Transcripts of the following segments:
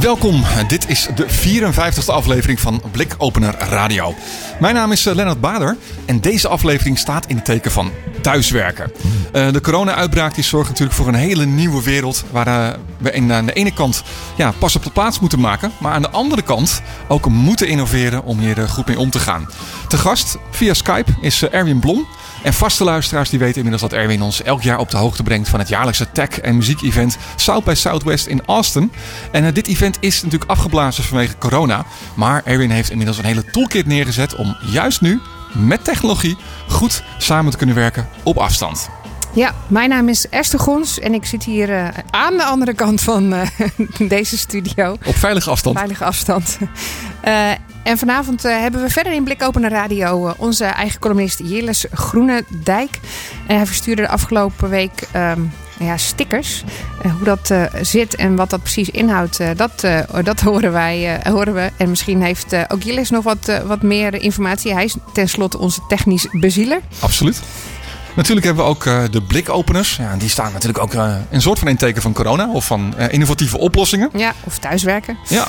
Welkom, dit is de 54e aflevering van Blikopener Radio. Mijn naam is eh, Lennart Bader en deze aflevering staat in het teken van thuiswerken. Uh, de corona-uitbraak die zorgt natuurlijk voor een hele nieuwe wereld waar uh, we aan de ene kant ja, pas op de plaats moeten maken, maar aan de andere kant ook moeten innoveren om hier goed mee om te gaan. Te gast via Skype is Erwin Blom. En vaste luisteraars die weten inmiddels dat Erwin ons elk jaar op de hoogte brengt van het jaarlijkse tech- en muziekevent South by Southwest in Austin. En uh, dit event is natuurlijk afgeblazen vanwege corona. Maar Erwin heeft inmiddels een hele toolkit neergezet om juist nu met technologie goed samen te kunnen werken op afstand. Ja, mijn naam is Esther Gons en ik zit hier uh, aan de andere kant van uh, deze studio. Op veilige afstand. Veilige afstand. Uh, en vanavond hebben we verder in Blikopener Radio onze eigen columnist Jilles Groenendijk. En hij verstuurde de afgelopen week um, ja, stickers. hoe dat zit en wat dat precies inhoudt, dat, dat horen, wij, horen we. En misschien heeft ook Jilles nog wat, wat meer informatie. Hij is tenslotte onze technisch bezieler. Absoluut. Natuurlijk hebben we ook uh, de blikopeners. Ja, die staan natuurlijk ook uh, een soort van in teken van corona of van uh, innovatieve oplossingen. Ja, of thuiswerken. Ja.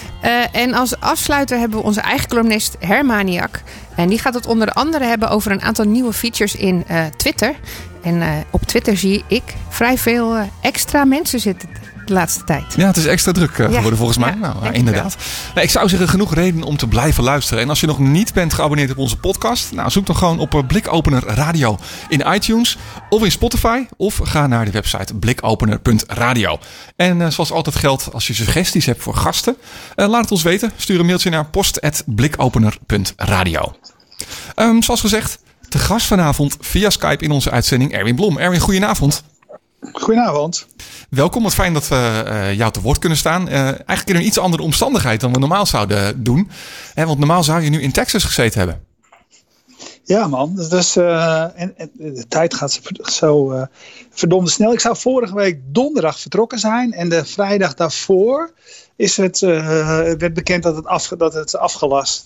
en als afsluiter hebben we onze eigen columnist Hermaniak. En die gaat het onder andere hebben over een aantal nieuwe features in Twitter. En op Twitter zie ik vrij veel extra mensen zitten de laatste tijd. Ja, het is extra druk uh, geworden ja, volgens mij. Ja, nou, uh, inderdaad. Nou, ik zou zeggen, genoeg reden om te blijven luisteren. En als je nog niet bent geabonneerd op onze podcast, nou, zoek dan gewoon op Blikopener Radio in iTunes of in Spotify. Of ga naar de website blikopener.radio. En uh, zoals altijd geldt, als je suggesties hebt voor gasten, laat het ons weten. Stuur een mailtje naar post.blikopener.radio. Um, zoals gezegd, te gast vanavond via Skype in onze uitzending Erwin Blom. Erwin, goedenavond. Goedenavond. Welkom, wat fijn dat we uh, jou te woord kunnen staan. Uh, eigenlijk in een iets andere omstandigheid dan we normaal zouden doen. Hè, want normaal zou je nu in Texas gezeten hebben. Ja, man. Dus, uh, en, en, de tijd gaat zo uh, verdomde snel. Ik zou vorige week donderdag vertrokken zijn. En de vrijdag daarvoor is het, uh, werd bekend dat het, af, dat het afgelast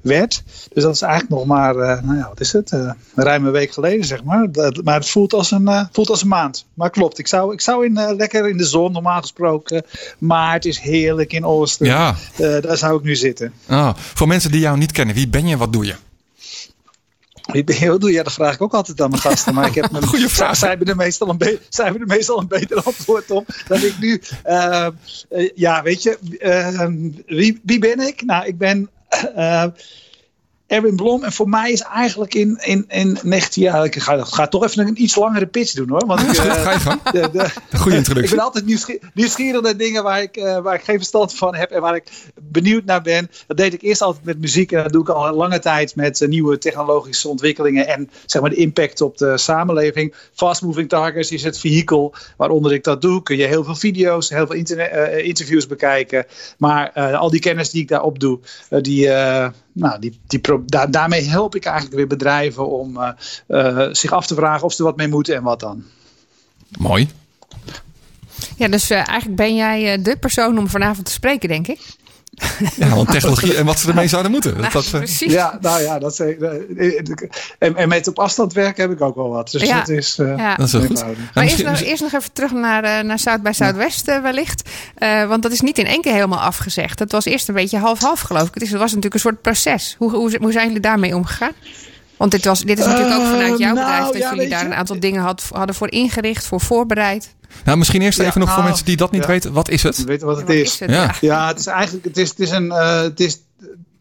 werd. Dus dat is eigenlijk nog maar, nou ja, wat is het? een ruime week geleden, zeg maar. maar het voelt als, een, voelt als een maand. Maar klopt, ik zou, ik zou in, lekker in de zon, normaal gesproken. Maar het is heerlijk in Austin. Ja. daar zou ik nu zitten. Ah, voor mensen die jou niet kennen, wie ben je, wat doe je? Wie ben je, wat doe je? Ja, dat vraag ik ook altijd aan mijn gasten. Maar ik heb een goede vraag. Zij hebben, er meestal een be- zij hebben er meestal een beter antwoord op dan ik nu. Uh, uh, ja, weet je, uh, wie, wie ben ik? Nou, ik ben Erwin Blom. En voor mij is eigenlijk in, in, in 19 jaar. Ik ga, ga toch even een iets langere pitch doen hoor. Want ik, ga je gang. De, de, Goede introductie. Ik ben altijd nieuwsgierig, nieuwsgierig naar dingen waar ik, uh, waar ik geen verstand van heb. En waar ik benieuwd naar ben. Dat deed ik eerst altijd met muziek. En dat doe ik al een lange tijd met uh, nieuwe technologische ontwikkelingen. En zeg maar de impact op de samenleving. Fast Moving Targets is het vehikel waaronder ik dat doe. Kun je heel veel video's, heel veel internet, uh, interviews bekijken. Maar al die kennis die ik daarop doe. die, nou, die, die da daarmee help ik eigenlijk weer bedrijven om uh, uh, zich af te vragen of ze er wat mee moeten en wat dan. Mooi. Ja, dus uh, eigenlijk ben jij de persoon om vanavond te spreken, denk ik. Ja, want technologie en wat ze ermee zouden moeten. Nou, dat, precies. Ja, nou ja, dat, en, en met op afstand werken heb ik ook wel wat. Dus ja. dat is, uh, ja. dat is goed. Maar eerst, nog, eerst nog even terug naar, naar Zuid bij Zuidwest uh, wellicht. want dat is niet in één keer helemaal afgezegd. Dat was eerst een beetje half-half geloof ik. Dus het was natuurlijk een soort proces. Hoe, hoe, hoe zijn jullie daarmee omgegaan? Want dit, was, dit is natuurlijk ook vanuit jouw bedrijf nou, dat ja, jullie daar een aantal dingen had, hadden voor ingericht, voor voorbereid. Nou, misschien eerst even Ja, nog voor nou, mensen die dat niet ja. weten. Wat is het? Weet wat het Ja, wat is. is het? Ja. Ja. Ja, het is eigenlijk het is, het is een, uh, het is,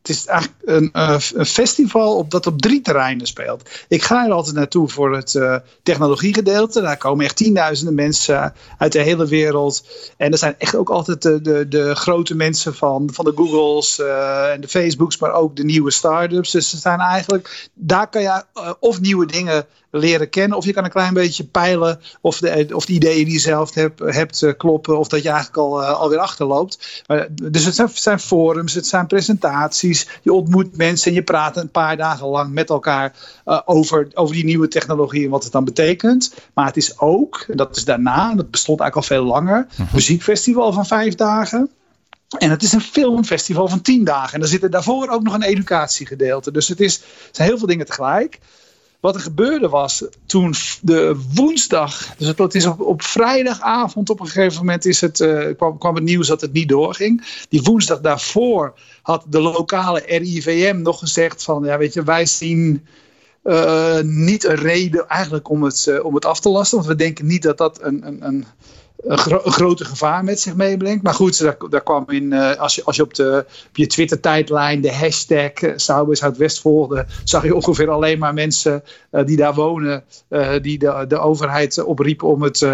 het is eigenlijk een, uh, een festival op, dat op drie terreinen speelt. Ik ga er altijd naartoe voor het uh, technologiegedeelte. Daar komen echt tienduizenden mensen uit de hele wereld. En er zijn echt ook altijd de, de, de grote mensen van, van de Googles uh, en de Facebooks, maar ook de nieuwe start-ups. Dus er zijn eigenlijk, daar kan je of nieuwe dingen leren kennen. Of je kan een klein beetje peilen of de, of de ideeën die je zelf hebt, hebt eh, kloppen. Of dat je eigenlijk al, uh, alweer achterloopt. Dus het zijn, zijn, forums, het zijn presentaties. Je ontmoet mensen en je praat een paar dagen lang met elkaar uh, over, over die nieuwe technologie en wat het dan betekent. Maar het is ook, dat is daarna, dat bestond eigenlijk al veel langer, -huh. muziekfestival van vijf dagen. En het is een filmfestival van tien dagen. En er zit daarvoor ook nog een educatiegedeelte. Dus het, is, het zijn heel veel dingen tegelijk. Wat er gebeurde was toen de woensdag, dus het is op, op vrijdagavond op een gegeven moment is het, uh, kwam, kwam het nieuws dat het niet doorging. Die woensdag daarvoor had de lokale RIVM nog gezegd van ja weet je wij zien uh, niet een reden eigenlijk om het, uh, om het af te lasten. Want we denken niet dat dat een, een, een een, gro een grote gevaar met zich meebrengt. Maar goed, daar, daar kwam in, uh, als, je, als je op, de, op je Twitter-tijdlijn de hashtag uh, Sauber Zuidwest volgde, zag je ongeveer alleen maar mensen uh, die daar wonen, die de, de overheid opriepen om het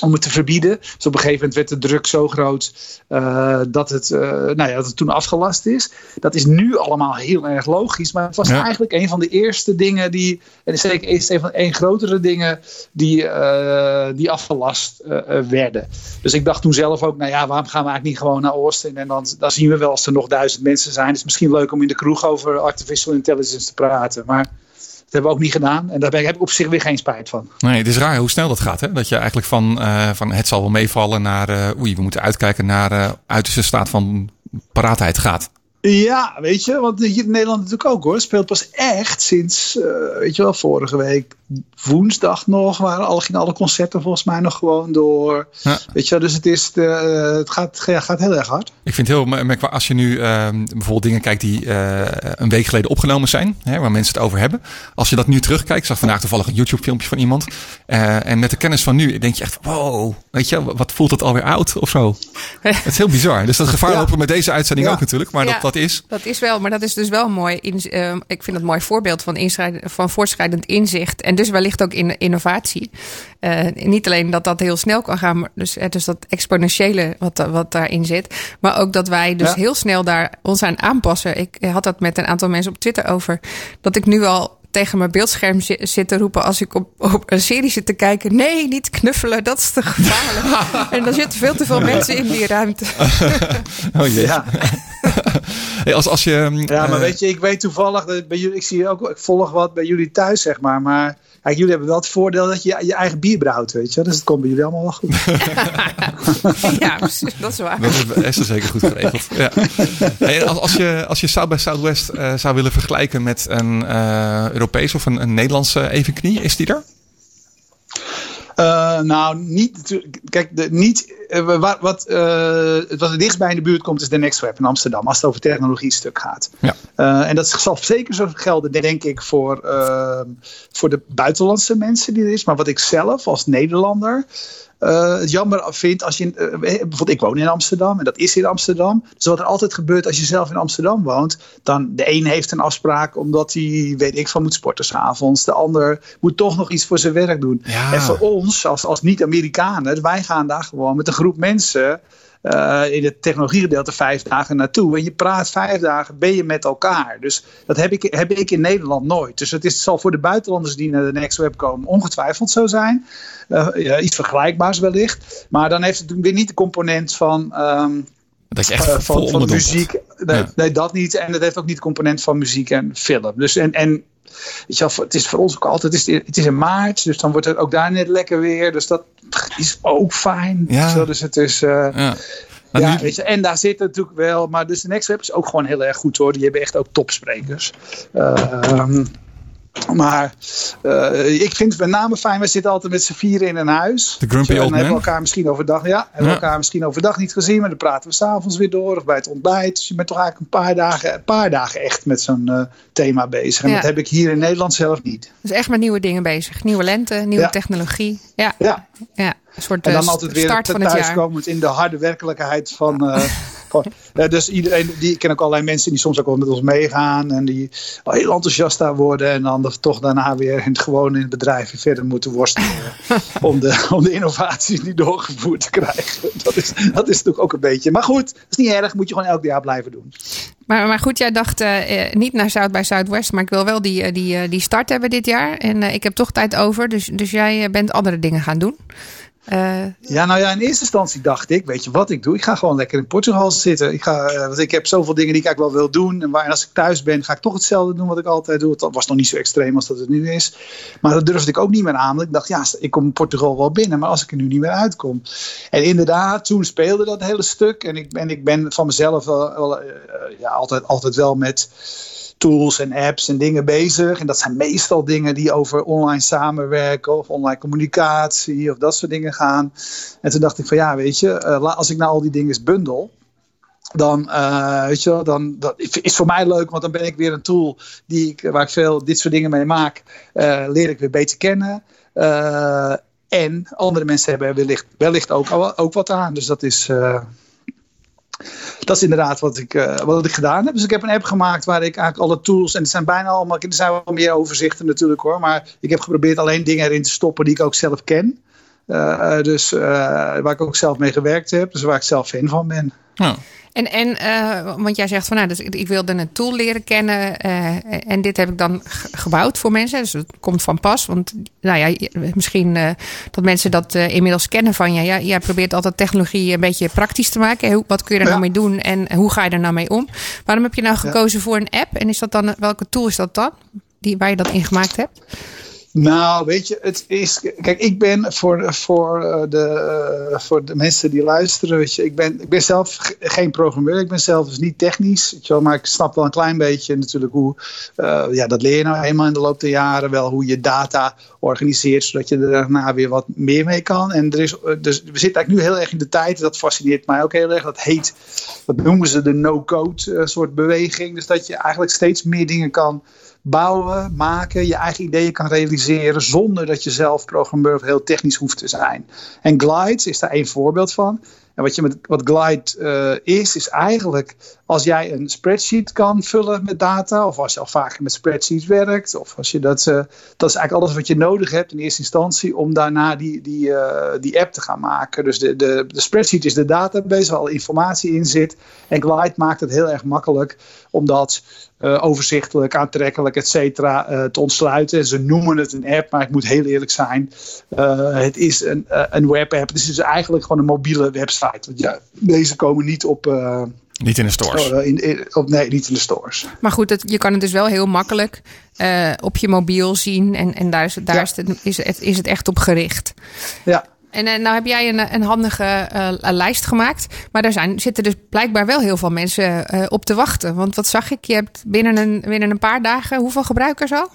om het te verbieden. Dus op een gegeven moment werd de druk zo groot uh, dat, het, uh, nou ja, dat het toen afgelast is. Dat is nu allemaal heel erg logisch. Maar het was ja. eigenlijk een van de eerste dingen die. En zeker een van een grotere dingen die, uh, die afgelast werden. Dus ik dacht toen zelf ook, nou ja, waarom gaan we eigenlijk niet gewoon naar Austin? En dan, dan zien we wel als er nog duizend mensen zijn. Het is misschien leuk om in de kroeg over artificial intelligence te praten. Maar. Dat hebben we ook niet gedaan. En daar heb ik op zich weer geen spijt van. Nee, het is raar hoe snel dat gaat. Hè? Dat je eigenlijk van, uh, van het zal wel meevallen naar uh, oei, we moeten uitkijken naar uh, uiterste staat van paraatheid gaat. Ja, weet je, want hier in Nederland natuurlijk ook hoor. Speelt pas echt sinds, weet je wel, vorige week woensdag nog. Waren alle, gingen alle concerten volgens mij nog gewoon door. Ja. Weet je wel, dus het, is de, uh, het gaat, ja, gaat heel erg hard. Ik vind het heel merkwaardig als je nu uh, bijvoorbeeld dingen kijkt die uh, een week geleden opgenomen zijn. Hè, waar mensen het over hebben. Als je dat nu terugkijkt. Zag vandaag toevallig een YouTube filmpje van iemand. en met de kennis van nu denk je echt, wow, weet je, wat voelt het alweer oud of zo. het is heel bizar. Dus dat gevaar lopen met deze uitzending ook natuurlijk. Maar dat, dat is. Dat is wel, maar dat is dus wel mooi. In, uh, ik vind het een mooi voorbeeld van, van voortschrijdend inzicht. En dus wellicht ook in innovatie. Uh, niet alleen dat dat heel snel kan gaan, maar dus, dus dat exponentiële wat, wat daarin zit. Maar ook dat wij dus ja. heel snel daar ons aan aanpassen. Ik had dat met een aantal mensen op Twitter over. Dat ik nu al tegen mijn beeldscherm zit te roepen als ik op, op, een serie zit te kijken. Nee, niet knuffelen, dat is te gevaarlijk. en er zitten veel te veel mensen in die ruimte. oh jee. Ja. hey, als, als je, ja, maar uh, weet je, ik weet toevallig, dat bij jullie, ik zie ook, ik volg wat bij jullie thuis, zeg maar. Maar Kijk, jullie hebben wel het voordeel dat je je eigen bier brouwt, weet je. Dus het komt bij jullie allemaal wel goed. ja, dat is waar. Dat Esther zeker goed geregeld. Ja. Hey, als, als, je, als je South by Southwest uh, zou willen vergelijken met een uh, Europees of een, een Nederlandse evenknie, is die er? Uh, nou, niet. Kijk, de, niet, uh, wat, wat, uh, wat het in de buurt komt, is de Next Web in Amsterdam. Als het over technologie stuk gaat. Ja. en dat zal zeker zo gelden, denk ik, voor, voor de buitenlandse mensen die er is. Maar wat ik zelf als Nederlander. Uh, het jammer vind als je. Uh, bijvoorbeeld, ik woon in Amsterdam en dat is in Amsterdam. Dus wat er altijd gebeurt als je zelf in Amsterdam woont. Dan de een heeft een afspraak omdat hij, weet ik van, moet sporten s'avonds. De ander moet toch nog iets voor zijn werk doen. Ja. En voor ons, als, als niet-Amerikanen, wij gaan daar gewoon met een groep mensen. Uh, in het technologiegedeelte vijf dagen naartoe. En je praat vijf dagen, ben je met elkaar. Dus dat heb ik, heb ik in Nederland nooit. Dus het, is, zal voor de buitenlanders die naar de Next Web komen ongetwijfeld zo zijn. Uh, ja, iets vergelijkbaars wellicht. Maar dan heeft het weer niet de component van... Um, dat je echt uh, van, van muziek. Nee, ja. nee, dat niet. En het heeft ook niet de component van muziek en film. Dus en, en weet je wel, het is voor ons ook altijd, het is, het is in maart, dus dan wordt het ook daar net lekker weer. Dus dat is ook fijn. Ja. Zo, dus het is. Uh, ja. Ja, weet je, en daar zit natuurlijk wel, maar dus de Next Web is ook gewoon heel erg goed hoor. Die hebben echt ook topsprekers. Uh, maar uh, ik vind het met name fijn, we zitten altijd met z'n vieren in een huis. De grumpy old dan hebben man. we elkaar misschien overdag, ja, hebben Ja. elkaar misschien overdag niet gezien, maar dan praten we s'avonds weer door of bij het ontbijt. Dus je bent toch eigenlijk een paar dagen, een paar dagen echt met zo'n eh, thema bezig. En Ja. dat heb ik hier in Nederland zelf niet. Dus echt met nieuwe dingen bezig. Nieuwe lente, nieuwe Ja. technologie. Ja, Ja. ja. een soort En eh, dan altijd weer start van het jaar. thuiskomend in de harde werkelijkheid van, eh, Uh, dus iedereen, die, ik ken ook allerlei mensen die soms ook wel met ons meegaan. En die heel enthousiast daar worden. En dan toch daarna weer in het, gewoon in het bedrijf verder moeten worstelen. om, de, om de innovaties niet doorgevoerd te krijgen. Dat is, dat is natuurlijk ook een beetje. Maar goed, dat is niet erg. Moet je gewoon elk jaar blijven doen. Maar, maar goed, jij dacht uh, niet naar Zuid bij Zuidwest, maar ik wil wel die, die, die start hebben dit jaar. En ik heb toch tijd over, dus, dus jij bent andere dingen gaan doen. Uh, ja, nou ja, in eerste instantie dacht ik, weet je wat ik doe? Ik ga gewoon lekker in Portugal zitten. Ik, ga, uh, want ik heb zoveel dingen die ik eigenlijk wel wil doen. En, waar, als ik thuis ben, ga ik toch hetzelfde doen wat ik altijd doe. Dat was nog niet zo extreem als dat het nu is. Maar dat durfde ik ook niet meer aan. Ik dacht, ja, ik kom Portugal wel binnen, maar als ik er nu niet meer uitkom. En inderdaad, toen speelde dat hele stuk. En ik, en ik ben van mezelf wel, uh, ja, altijd, altijd wel met tools en apps en dingen bezig. En dat zijn meestal dingen die over online samenwerken of online communicatie of dat soort dingen gaan. En toen dacht ik van ja, weet je, uh, als ik nou al die dingen eens bundel. Dan, uh, weet je dan dat is voor mij leuk, want dan ben ik weer een tool die ik, waar ik veel dit soort dingen mee maak. Uh, leer ik weer beter kennen. en andere mensen hebben wellicht, wellicht ook, ook wat aan. Dus dat is, dat is inderdaad wat ik, uh, wat ik gedaan heb. Dus ik heb een app gemaakt waar ik eigenlijk alle tools. En het zijn bijna allemaal. Er zijn wel meer overzichten natuurlijk hoor. Maar ik heb geprobeerd alleen dingen erin te stoppen die ik ook zelf ken. Uh, dus uh, waar ik ook zelf mee gewerkt heb. Dus waar ik zelf fan van ben. Oh. En, en uh, want jij zegt van nou, dus ik wilde een tool leren kennen. Uh, en dit heb ik dan gebouwd voor mensen. Dus het komt van pas. Want nou ja, misschien uh, dat mensen dat inmiddels kennen van je. Ja, jij probeert altijd technologie een beetje praktisch te maken. Hoe, wat kun je er nou mee doen en hoe ga je er nou mee om? Waarom heb je nou gekozen ja. voor een app? En is dat dan, welke tool is dat dan? Die, waar je dat in gemaakt hebt? Nou, weet je, het is. Kijk, ik ben voor, voor, de, voor de mensen die luisteren. Weet je, ik, ben, ik ben zelf geen programmeur. Ik ben zelf dus niet technisch. Weet je wel, maar ik snap wel een klein beetje natuurlijk hoe. Uh, ja, dat leer je nou eenmaal in de loop der jaren wel. Hoe je data organiseert. Zodat je er daarna weer wat meer mee kan. En er is, dus we zitten eigenlijk nu heel erg in de tijd. Dat fascineert mij ook heel erg. Dat heet. Dat noemen ze de no-code soort beweging. Dus dat je eigenlijk steeds meer dingen kan bouwen, maken, je eigen ideeën kan realiseren zonder dat je zelf programmeur of heel technisch hoeft te zijn. En Glide is daar één voorbeeld van. En wat, je met, wat Glide uh, is, is eigenlijk als jij een spreadsheet kan vullen met data, of als je al vaker met spreadsheets werkt, of als je dat, uh, dat is eigenlijk alles wat je nodig hebt in eerste instantie om daarna die, die, uh, die app te gaan maken. Dus de, de, de spreadsheet is de database waar al informatie in zit. En Glide maakt het heel erg makkelijk om dat uh, overzichtelijk, aantrekkelijk, et cetera, te ontsluiten. Ze noemen het een app, maar ik moet heel eerlijk zijn. Het is een, een webapp. Het is dus eigenlijk gewoon een mobiele website. Want ja, deze komen niet op. niet in de stores. In, in, op, nee, niet in de stores. Maar goed, het, je kan het dus wel heel makkelijk op je mobiel zien. En, en daar, is, daar ja. is, het, is, het, is het echt op gericht. Ja. En uh, nou heb jij een, een handige uh, lijst gemaakt. Maar daar zijn, zitten dus blijkbaar wel heel veel mensen uh, op te wachten. Want wat zag ik? Je hebt binnen een, binnen een paar dagen hoeveel gebruikers al?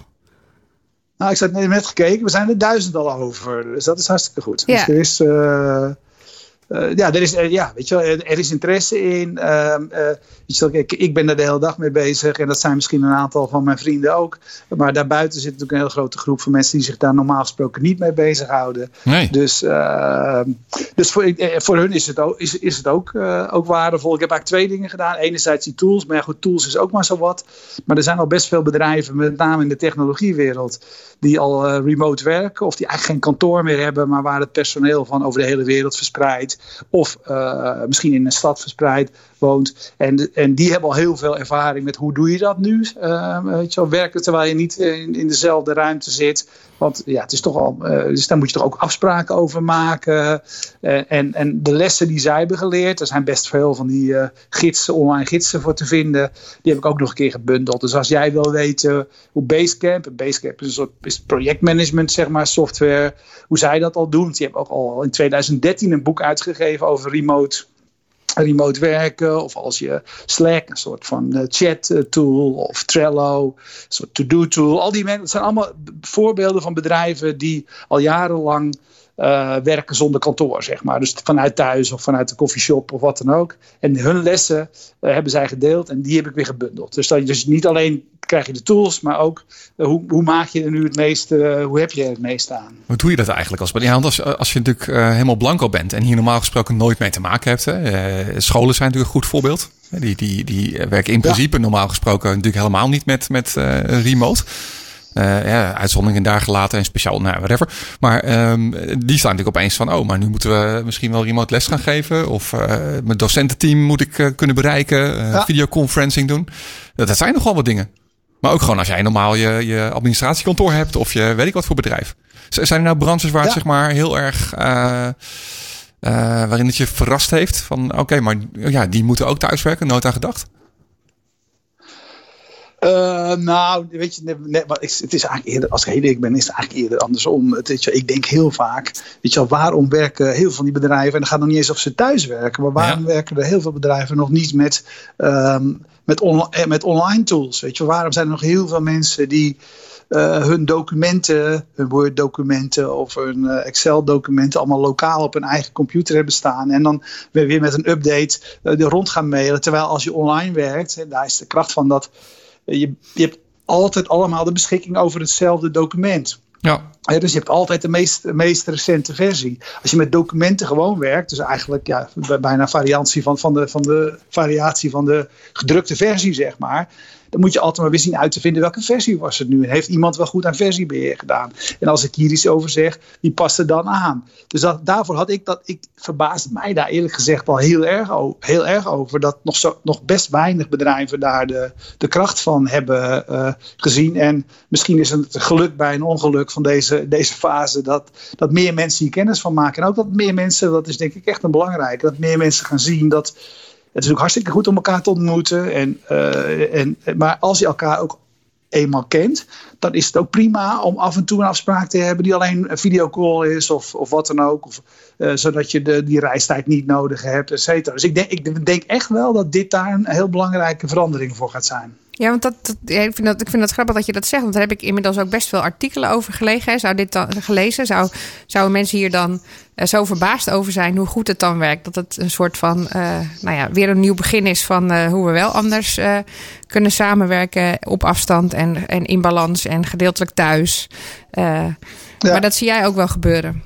Nou, ik zat net gekeken. We zijn er duizend al over. Dus dat is hartstikke goed. Ja. Dus er is... Uh, ja, er is, uh, ja, weet je wel, er is interesse in. Uh, je, ik, ik ben er de hele dag mee bezig. En dat zijn misschien een aantal van mijn vrienden ook. Maar daarbuiten zit natuurlijk een hele grote groep van mensen die zich daar normaal gesproken niet mee bezighouden. Nee. Dus, ehm, dus voor, voor hun is het ook, is, is het ook, ook waardevol. Ik heb eigenlijk twee dingen gedaan. Enerzijds die tools. Maar ja, goed, tools is ook maar zo wat. Maar er zijn al best veel bedrijven, met name in de technologiewereld, die al remote werken. Of die eigenlijk geen kantoor meer hebben, maar waar het personeel van over de hele wereld verspreidt of uh, misschien in een stad verspreid woont. En, en die hebben al heel veel ervaring met hoe doe je dat nu? Uh, weet je wel, werken terwijl je niet in, in dezelfde ruimte zit. Want ja, het is toch al, uh, dus daar moet je toch ook afspraken over maken. Uh, en, en de lessen die zij hebben geleerd, er zijn best veel van die uh, gidsen, online gidsen voor te vinden. Die heb ik ook nog een keer gebundeld. Dus als jij wil weten hoe Basecamp, Basecamp is een soort is projectmanagement, zeg maar, software, hoe zij dat al doen. Die hebben ook al in 2013 een boek uitgegeven over remote remote werken of als je Slack, een soort van uh, chat tool of Trello, een soort to-do tool. Al die mensen, zijn allemaal voorbeelden van bedrijven die al jarenlang eh, werken zonder kantoor, zeg maar. Dus vanuit thuis of vanuit de koffieshop of wat dan ook. En hun lessen uh, hebben zij gedeeld en die heb ik weer gebundeld. Dus, dat, dus niet alleen krijg je de tools, maar ook uh, hoe, hoe, maak je er nu het meeste, hoe heb je er het meeste aan? Hoe doe je dat eigenlijk? Als, ja, als, als je natuurlijk helemaal blanco bent en hier normaal gesproken nooit mee te maken hebt. Hè? scholen zijn natuurlijk een goed voorbeeld. Die, die, die werken in principe ja. normaal gesproken natuurlijk helemaal niet met, met remote. Uh, ja, uitzonderingen daar gelaten en speciaal, nou, whatever. Maar um, die staan natuurlijk opeens van, oh, maar nu moeten we misschien wel remote les gaan geven. Of uh, mijn docententeam moet ik uh, kunnen bereiken. Ja. Videoconferencing doen. Dat, dat zijn nogal wat dingen. Maar ook gewoon als jij normaal je, je administratiekantoor hebt of je weet ik wat voor bedrijf. Zijn er nou branches waar het zeg maar heel erg... waarin het je verrast heeft van oké, okay, maar ja, die moeten ook thuiswerken, nooit aan gedacht? Uh, nou, weet je, het is eigenlijk eerder, als ik heel eerlijk ben, is het eigenlijk eerder andersom. Het, weet je, ik denk heel vaak, weet je wel, waarom werken heel veel van die bedrijven, en dan gaat nog niet eens of ze thuis werken, maar waarom ja. werken er heel veel bedrijven nog niet met, um, met, on, met online tools? Weet je, waarom zijn er nog heel veel mensen die uh, hun documenten, hun Word-documenten of hun uh, Excel-documenten allemaal lokaal op hun eigen computer hebben staan. En dan weer, weer met een update uh, er rond gaan mailen. Terwijl als je online werkt, daar is de kracht van dat je, je hebt altijd allemaal de beschikking over hetzelfde document. Ja. Ja, dus je hebt altijd de meest, de meest recente versie. Als je met documenten gewoon werkt, dus eigenlijk ja, bijna variatie van, van, de, van de variatie van de gedrukte versie, zeg maar dan moet je altijd maar weer zien uit te vinden welke versie was het nu. En heeft iemand wel goed aan versiebeheer gedaan? En als ik hier iets over zeg, die past er dan aan. Dus dat, daarvoor had ik dat, ik verbaasde mij daar eerlijk gezegd al heel erg, heel erg over. Dat nog, zo, nog best weinig bedrijven daar de, de kracht van hebben uh, gezien. En misschien is het geluk bij een ongeluk van deze, deze fase dat, dat meer mensen hier kennis van maken. En ook dat meer mensen, dat is denk ik echt een belangrijke, dat meer mensen gaan zien dat het is ook hartstikke goed om elkaar te ontmoeten. En, uh, en, maar als je elkaar ook eenmaal kent, dan is het ook prima om af en toe een afspraak te hebben die alleen een videocall is of, of wat dan ook. Of, uh, zodat je de, die reistijd niet nodig hebt, et cetera. Dus ik denk, ik denk echt wel dat dit daar een heel belangrijke verandering voor gaat zijn. Ja, want dat, dat, ja, ik, vind dat, ik vind dat grappig dat je dat zegt. Want daar heb ik inmiddels ook best veel artikelen over gelezen. Zou dit dan, gelezen? Zou, zouden mensen hier dan uh, zo verbaasd over zijn hoe goed het dan werkt? Dat het een soort van, uh, nou ja, weer een nieuw begin is van uh, hoe we wel anders kunnen samenwerken op afstand en, en in balans en gedeeltelijk thuis. Ja. Maar dat zie jij ook wel gebeuren.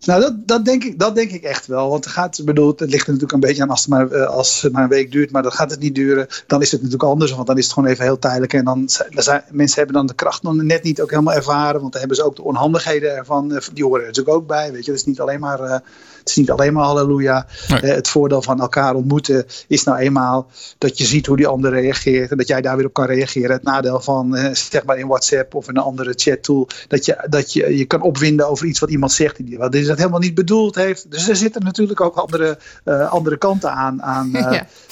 Nou, dat, dat, denk ik, dat denk ik echt wel. Want het gaat, bedoel, het ligt er natuurlijk een beetje aan als het, maar, eh, een week duurt. Maar dat gaat het niet duren. Dan is het natuurlijk anders. Want dan is het gewoon even heel tijdelijk. En dan zijn, mensen hebben dan de kracht nog net niet ook helemaal ervaren. Want dan hebben ze ook de onhandigheden ervan. Eh, die horen er natuurlijk ook bij. Weet je, het is niet alleen maar. Uh, het is niet alleen maar halleluja. Nee. Uh, het voordeel van elkaar ontmoeten is nou eenmaal dat je ziet hoe die ander reageert. En dat jij daar weer op kan reageren. Het nadeel van, uh, zeg maar in WhatsApp of een andere chat tool. Dat je, dat je je kan opwinden over iets wat iemand zegt. Wat is dat helemaal niet bedoeld heeft. Dus er zitten natuurlijk ook andere, uh, andere kanten aan. aan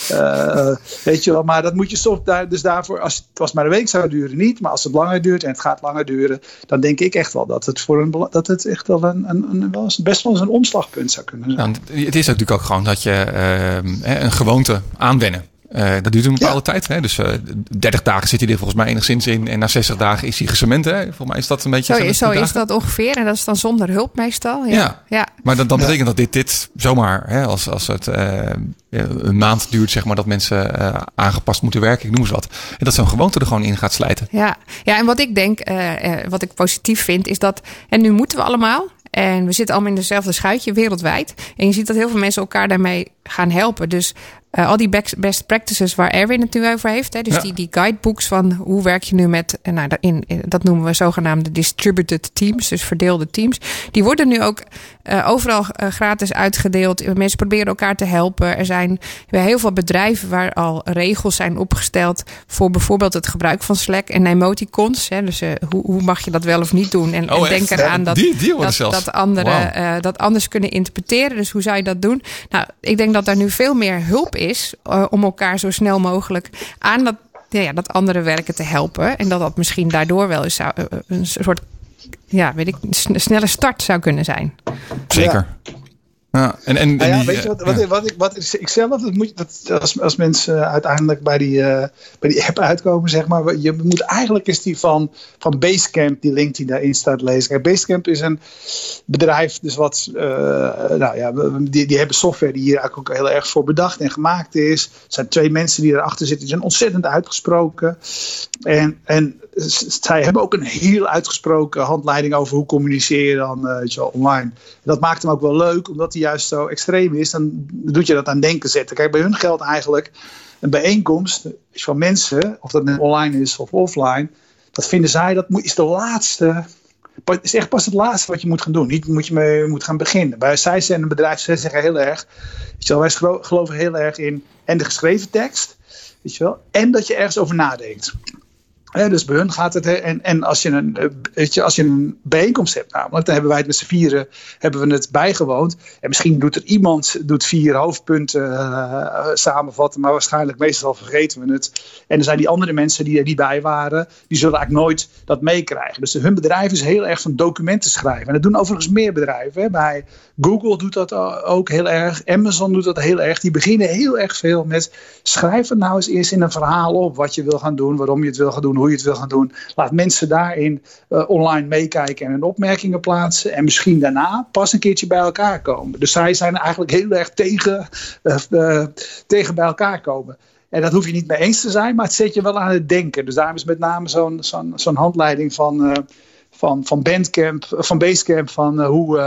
ja. weet je wel, maar dat moet je soms daar. Dus daarvoor, als het was maar een week zou duren, niet. Maar als het langer duurt en het gaat langer duren. Dan denk ik echt wel dat het, voor een, dat het echt wel een, een, een, best wel eens een omslagpunt zou kunnen zijn. Nou, het is natuurlijk ook gewoon dat je uh, een gewoonte aanwennen. Uh, dat duurt een bepaalde ja. tijd. Hè? Dus uh, 30 dagen zit hij er volgens mij enigszins in. En na 60 dagen is hij gecement. Hè? Volgens mij is dat een beetje... Zo, is, zo is dat ongeveer. En dat is dan zonder hulp meestal. Ja, ja. ja. maar dan, dan betekent dat dit, dit zomaar... Hè, als, als het uh, een maand duurt, zeg maar, dat mensen uh, aangepast moeten werken. Ik noem eens wat. En dat zo'n gewoonte er gewoon in gaat slijten. Ja, ja en wat ik denk, wat ik positief vind, is dat... En nu moeten we allemaal... En we zitten allemaal in dezelfde schuitje wereldwijd. En je ziet dat heel veel mensen elkaar daarmee gaan helpen. Dus uh, al die best practices waar Erwin het nu over heeft. Hè, dus ja. die, die guidebooks van hoe werk je nu met, nou, in, in, dat noemen we zogenaamde distributed teams, dus verdeelde teams. Die worden nu ook uh, overal uh, gratis uitgedeeld. Mensen proberen elkaar te helpen. Er zijn heel veel bedrijven waar al regels zijn opgesteld voor bijvoorbeeld het gebruik van Slack en emoticons. Hè, dus hoe, hoe mag je dat wel of niet doen? En, oh, en denk eraan dat, die, die dat, dat anderen wow. dat anders kunnen interpreteren. Dus hoe zou je dat doen? Nou, ik denk dat daar nu veel meer hulp is is uh, om elkaar zo snel mogelijk aan dat, ja, dat andere werken te helpen. En dat dat misschien daardoor wel eens zou, uh, een soort ja, weet ik, snelle start zou kunnen zijn. Zeker. Ja. Ja, en, en, Nou ja, die, weet je wat, wat, ja. wat, ik, wat is, ik zelf, dat moet, je- dat, als, als mensen uiteindelijk bij die, eh, bij die app uitkomen, zeg maar, je moet eigenlijk is die van, van Basecamp, die link die daarin staat lezen. Kijk, Basecamp is een bedrijf, dus wat, eh, nou ja, die, die hebben software die hier eigenlijk ook heel erg voor bedacht en gemaakt is. Er zijn twee mensen die erachter zitten, die zijn ontzettend uitgesproken. En, en zij hebben ook een heel uitgesproken handleiding over hoe communiceer je dan weet je wel, online. Dat maakt hem ook wel leuk, omdat hij juist zo extreem is. Dan doet je dat aan denken zetten. Kijk, bij hun geldt eigenlijk een bijeenkomst van mensen, of dat online is of offline. Dat vinden zij, dat is de laatste. Het is echt pas het laatste wat je moet gaan doen. Niet moet je mee moet gaan beginnen. Bij zij zijn een bedrijf, zeggen heel erg. Weet wij geloven heel erg in en de geschreven tekst. Weet je wel, en dat je ergens over nadenkt. Dus bij hun gaat het. En, en als, je een, eh, weet je, als je een bijeenkomst hebt, namelijk, dan hebben wij het met z'n vieren hebben we het bijgewoond. En misschien doet er iemand doet vier hoofdpunten eh, samenvatten, maar waarschijnlijk meestal vergeten we het. En er zijn die andere mensen die er niet bij waren, die zullen eigenlijk nooit dat meekrijgen. Dus hun bedrijf is heel erg van documenten schrijven. En dat doen overigens meer bedrijven. Bij Google doet dat ook heel erg. Amazon doet dat heel erg. Die beginnen heel erg veel met schrijf het nou eens eerst in een verhaal op wat je wil gaan doen, waarom je het wil gaan doen, hoe je het wil gaan doen. Laat mensen daarin eh, online meekijken en hun opmerkingen plaatsen. En misschien daarna pas een keertje bij elkaar komen. Dus zij zijn eigenlijk heel erg tegen, eh, eh, tegen bij elkaar komen. En dat hoef je niet mee eens te zijn, maar het zet je wel aan het denken. Dus daarom is met name zo'n zo'n zo'n handleiding van, van, van Bandcamp, van Basecamp, van hoe,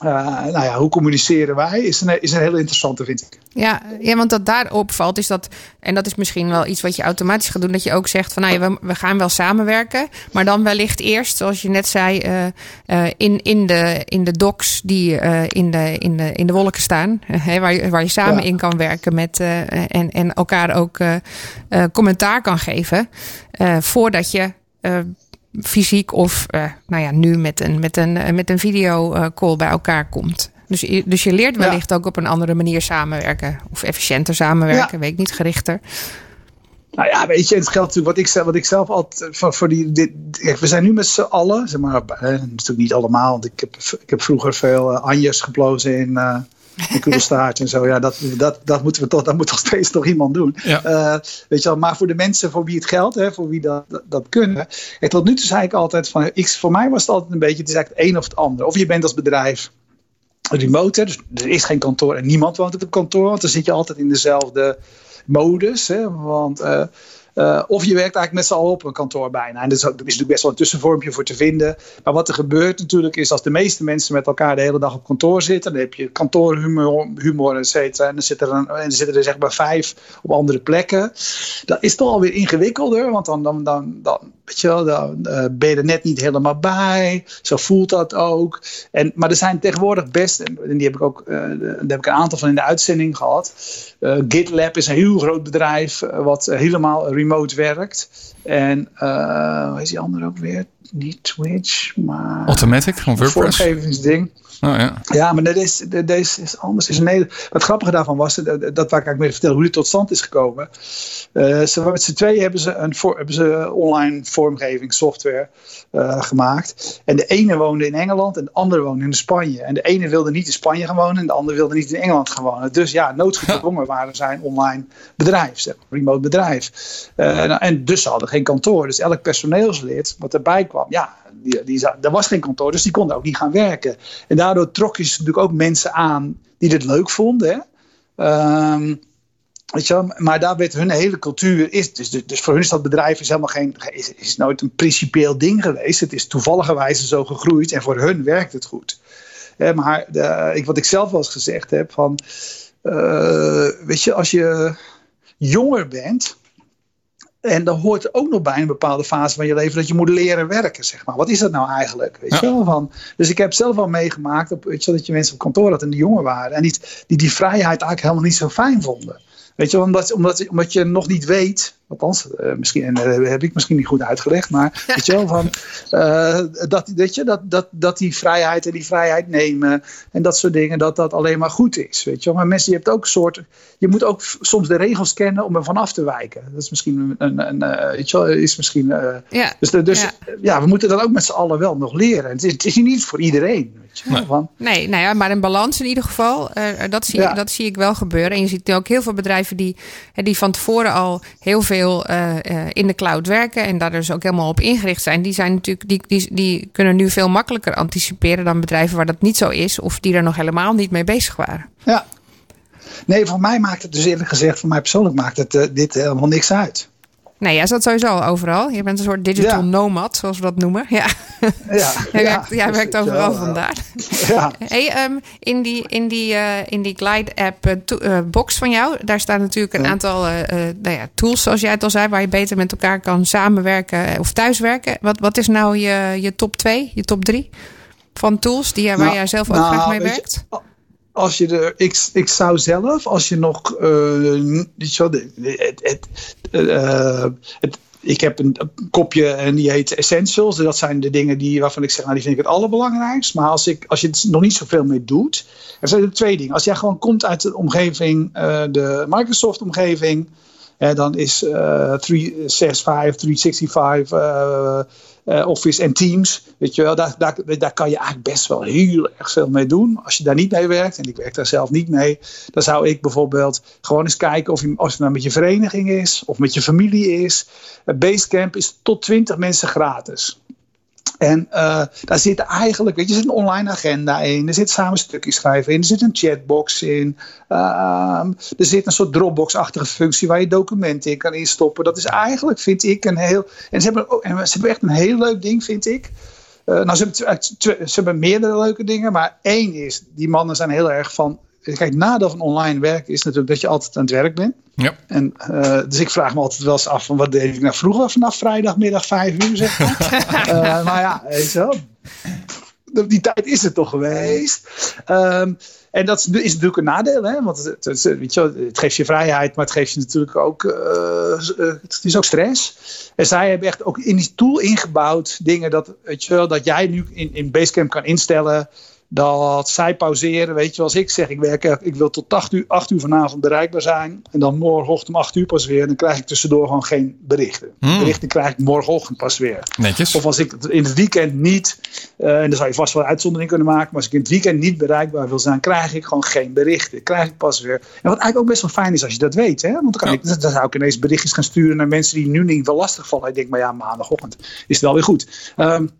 eh, nou ja, hoe communiceren wij, is een, is een hele interessante, vind ik. Ja, ja, want dat daar opvalt is dat, en dat is misschien wel iets wat je automatisch gaat doen, dat je ook zegt van nou ja, we, we gaan wel samenwerken, maar dan wellicht eerst, zoals je net zei, eh, eh, in, in, de, in de docs die in, de, in, de, in de wolken staan, hè, waar, je, waar je samen Ja. in kan werken met, en, en elkaar ook commentaar kan geven, voordat je. Eh, fysiek of uh, nou ja, nu met een, met een, uh, met een videocall bij elkaar komt. Dus je, dus je leert wellicht ja. ook op een andere manier samenwerken. Of efficiënter samenwerken, ja. weet ik niet, gerichter. Nou ja, weet je, het geldt natuurlijk wat ik, wat ik zelf altijd voor, voor die. Dit, we zijn nu met z'n allen, zeg maar, natuurlijk niet allemaal, want ik heb, ik heb vroeger veel uh, Anjes geplozen in. Uh, een kugelstaart en zo. Ja, dat, dat, dat moeten we toch, dat moet nog steeds toch iemand doen. Ja. Uh, weet je wel, maar voor de mensen voor wie het geldt, hè, voor wie dat, dat, dat kunnen. En tot nu toe zei ik altijd van, ik, voor mij was het altijd een beetje, het is eigenlijk het een of het ander. Of je bent als bedrijf remote, hè, dus er is geen kantoor en niemand woont op het kantoor, want dan zit je altijd in dezelfde modus. Hè, want uh, uh, of je werkt eigenlijk met z'n allen op een kantoor bijna. En er is, natuurlijk best wel een tussenvormpje voor te vinden. Maar wat er gebeurt natuurlijk is als de meeste mensen met elkaar de hele dag op kantoor zitten. Dan heb je kantoorhumor, humor, et cetera. En dan zitten er, zitten er zeg maar vijf op andere plekken. Dat is toch alweer ingewikkelder. Want dan, dan, dan, dan, weet je wel, dan uh, ben je er net niet helemaal bij. Zo voelt dat ook. En, maar er zijn tegenwoordig best, en die heb ik ook uh, daar heb ik een aantal van in de uitzending gehad. Uh, GitLab is een heel groot bedrijf wat helemaal remote werkt. En hoe is die andere ook weer? Niet Twitch, maar. Automatic van WordPress. Vormgevingsding. Oh, ja. ja, maar deze, deze is anders. Is een, wat grappige daarvan was, dat, dat waar ik eigenlijk mee vertellen hoe dit tot stand is gekomen. Uh, ze, met z'n tweeën hebben ze, een voor, hebben ze online vormgevingssoftware uh, gemaakt. En de ene woonde in Engeland en de andere woonde in Spanje. En de ene wilde niet in Spanje gaan wonen en de andere wilde niet in Engeland gaan wonen. Dus ja, noodgedwongen waren zij een online bedrijf, zeg remote bedrijf. Uh, nou, en dus ze hadden geen kantoor. Dus elk personeelslid wat erbij kwam, ja, die, die, er was geen kantoor, dus die konden ook niet gaan werken. En daardoor trok je natuurlijk ook mensen aan die dit leuk vonden. Hè? Um, weet je? Maar daar werd hun hele cultuur. Is, dus, dus voor hun is dat bedrijf is helemaal geen. Is, is nooit een principieel ding geweest. Het is toevalligerwijze zo gegroeid en voor hun werkt het goed. Maar de, ik, wat ik zelf wel eens gezegd heb: van. Uh, weet je, als je jonger bent. En dan hoort ook nog bij een bepaalde fase van je leven dat je moet leren werken, zeg maar. Wat is dat nou eigenlijk? Weet ja. je wel? Van, dus ik heb zelf al meegemaakt op, weet je, dat je mensen op kantoor had en die jonger waren. En die, die die vrijheid eigenlijk helemaal niet zo fijn vonden. Weet je, omdat, omdat, omdat je nog niet weet, althans, uh, misschien, en dat heb ik misschien niet goed uitgelegd, maar weet je wel, van, uh, dat, weet je, dat, dat, dat die vrijheid en die vrijheid nemen en dat soort dingen, dat dat alleen maar goed is. Weet je wel. Maar mensen, je hebt ook een soort, je moet ook soms de regels kennen om er vanaf te wijken. Dat is misschien een, een, een weet je wel, is misschien, ja. dus, dus ja. ja. we moeten dat ook met z'n allen wel nog leren. Het is, het is niet voor iedereen. Weet je, nee. Van, nee, nou ja, maar een balans in ieder geval, dat, zie, ja. dat zie ik wel gebeuren. En je ziet ook heel veel bedrijven die, die van tevoren al heel veel uh, uh, in de cloud werken en daar dus ook helemaal op ingericht zijn. Die zijn natuurlijk, die, die, die kunnen nu veel makkelijker anticiperen dan bedrijven waar dat niet zo is, of die er nog helemaal niet mee bezig waren. Ja. Nee, voor mij maakt het dus eerlijk gezegd, voor mij persoonlijk maakt het uh, dit helemaal niks uit. Nee, jij zat sowieso overal. Je bent een soort digital ja. nomad, zoals we dat noemen. Ja. Ja, jij ja, werkt, jij werkt overal vandaar. Ja. Hey, um, in die, in die, uh, in die Glide-app uh, box van jou, daar staan natuurlijk een aantal nou ja, tools, zoals jij het al zei, waar je beter met elkaar kan samenwerken of thuiswerken. Wat, wat is nou je, je top 2, je top 3 van tools die, waar nou, jij zelf ook nou, graag mee werkt? Je, als je de, ik, ik zou zelf, als je nog, uh, zo, het, uh, het, ik heb een, kopje en die heet Essentials. Dat zijn de dingen die, waarvan ik zeg, nou die vind ik het allerbelangrijkst. Maar als, ik, als je het nog niet zoveel mee doet, er zijn er twee dingen. Als jij gewoon komt uit de omgeving, uh, de Microsoft omgeving, dan is 365, 365 uh, Office en Teams, weet je wel, daar, daar, daar kan je eigenlijk best wel heel erg veel mee doen. Als je daar niet mee werkt, en ik werk daar zelf niet mee, dan zou ik bijvoorbeeld gewoon eens kijken of, je, of het nou met je vereniging is of met je familie is. Basecamp is tot 20 mensen gratis. En uh, daar zit eigenlijk, weet je, er zit een online agenda in, er zit samen stukjes schrijven in, er zit een chatbox in, uh, er zit een soort Dropbox-achtige functie waar je documenten in kan instoppen. Dat is eigenlijk, vind ik, een heel. En ze hebben, ook, en ze hebben echt een heel leuk ding, vind ik. Uh, nou, ze hebben, ze hebben meerdere leuke dingen, maar één is, die mannen zijn heel erg van kijk, nadeel van online werken is natuurlijk dat je altijd aan het werk bent. Ja. En, uh, dus ik vraag me altijd wel eens af van wat deed ik nou vroeger vanaf vrijdagmiddag vijf uur zeg maar. uh, maar ja, weet je wel. Die tijd is het toch geweest. Um, en dat is natuurlijk een nadeel, hè? want het, het, weet je, het geeft je vrijheid, maar het geeft je natuurlijk ook, uh, het is ook stress. En zij hebben echt ook in die tool ingebouwd dingen dat, weet je wel, dat jij nu in, in Basecamp kan instellen dat zij pauzeren. Weet je, als ik zeg, ik, werk, ik wil tot 8 uur, 8 uur vanavond bereikbaar zijn. En dan morgenochtend om 8 uur pas weer. Dan krijg ik tussendoor gewoon geen berichten. Hmm. Berichten krijg ik morgenochtend pas weer. Netjes. Of als ik in het weekend niet, uh, en daar zou je vast wel een uitzondering kunnen maken. Maar als ik in het weekend niet bereikbaar wil zijn, krijg ik gewoon geen berichten. Krijg ik pas weer. En wat eigenlijk ook best wel fijn is als je dat weet. Hè? Want dan, kan ja. ik, dan zou ik ineens berichtjes gaan sturen naar mensen die nu niet wel lastig vallen. Ik denk, maar ja, maandagochtend is het wel weer goed. Um,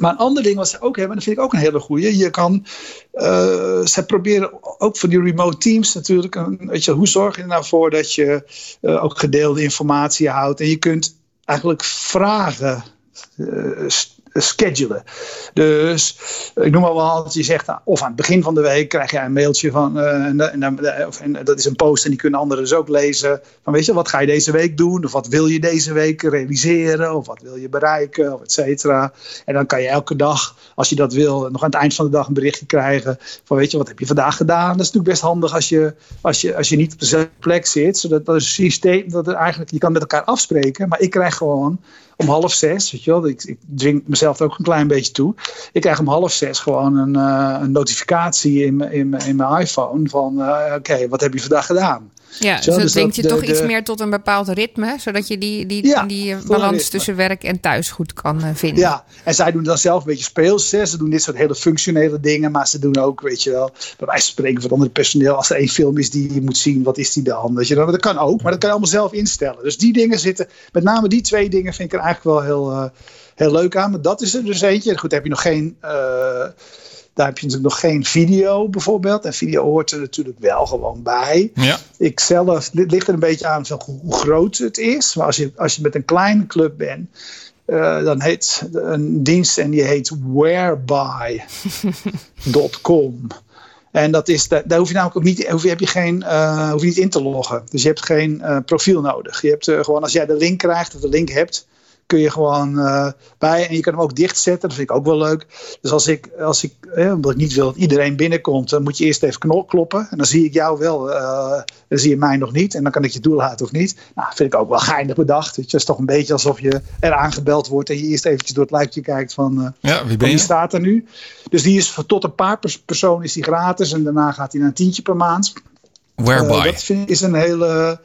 maar een ander ding wat ze ook hebben, en dat vind ik ook een hele goeie. Je kan, uh, ze proberen ook voor die remote teams natuurlijk. Weet je, hoe zorg je er nou voor dat je uh, ook gedeelde informatie houdt. En je kunt eigenlijk vragen uh, schedulen. Dus ik noem maar wat, je zegt of aan het begin van de week krijg je een mailtje van, uh, en, en, dat is een post en die kunnen anderen dus ook lezen. Van weet je, wat ga je deze week doen? Of wat wil je deze week realiseren? Of wat wil je bereiken? Of et cetera. En dan kan je elke dag, als je dat wil, nog aan het eind van de dag een berichtje krijgen. Van weet je, wat heb je vandaag gedaan? Dat is natuurlijk best handig als je, als je, als je niet op dezelfde plek zit. Zodat dat is een systeem dat er eigenlijk, je kan met elkaar afspreken. Maar ik krijg gewoon om half zes, weet je wel, ik, ik drink mezelf ook een klein beetje toe. Ik krijg om half zes gewoon een, uh, een notificatie in, in, in mijn iPhone van, uh, oké, wat heb je vandaag gedaan? Ja, zo, dus dat brengt je toch de, iets meer tot een bepaald ritme, zodat je die, die, ja, die balans tussen werk en thuis goed kan uh, vinden. Ja, en zij doen dan zelf een beetje speels. Hè. Ze doen dit soort hele functionele dingen, maar ze doen ook, weet je wel, bij wijze van spreken van andere personeel, als er één film is die je moet zien, wat is die dan? Weet je, dat, dat kan ook, maar dat kan je allemaal zelf instellen. Dus die dingen zitten, met name die twee dingen vind ik er eigenlijk wel heel, uh, heel leuk aan. Maar dat is er dus eentje. Goed, heb je nog geen. Uh, daar heb je natuurlijk nog geen video bijvoorbeeld. En video hoort er natuurlijk wel gewoon bij. Ja. Ik zelf, dit ligt er een beetje aan van hoe groot het is. Maar als je, als je met een kleine club bent, uh, dan heet een dienst en die heet whereby.com. En dat is, daar hoef je namelijk ook niet, hoef je, heb je geen, uh, hoef je niet in te loggen. Dus je hebt geen uh, profiel nodig. Je hebt gewoon, als jij de link krijgt of de link hebt, kun je gewoon uh, bij. En je kan hem ook dichtzetten. Dat vind ik ook wel leuk. Dus als ik, als ik eh, omdat ik niet wil dat iedereen binnenkomt, dan moet je eerst even kloppen. En dan zie ik jou wel. Uh, dan zie je mij nog niet. En dan kan ik je toelaten of niet. Nou, vind ik ook wel geinig bedacht. Het is toch een beetje alsof je er aangebeld wordt. En je eerst eventjes door het luikje kijkt van. ja, wie ben je? Wie staat er nu? Dus die is tot een paar personen is die gratis. En daarna gaat hij naar een tientje per maand. Whereby? dat vind, is een hele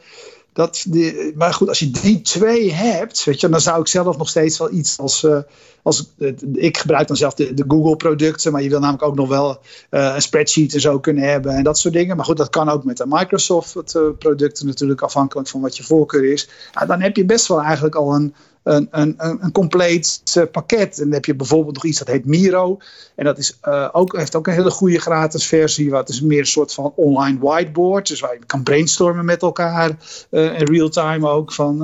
dat die, maar goed, als je die twee hebt, weet je, dan zou ik zelf nog steeds wel iets als. Uh, als ik gebruik dan zelf de, Google-producten, maar je wil namelijk ook nog wel uh, een spreadsheet en zo kunnen hebben en dat soort dingen. Maar goed, dat kan ook met de Microsoft-producten natuurlijk, afhankelijk van wat je voorkeur is. Dan heb je best wel eigenlijk al een, een, een, een compleet uh, pakket. En dan heb je bijvoorbeeld nog iets dat heet Miro. En dat is, uh, ook, heeft ook een hele goede gratis versie. Wat is meer een soort van online whiteboard. Dus waar je kan brainstormen met elkaar. Uh, in real time ook. Van,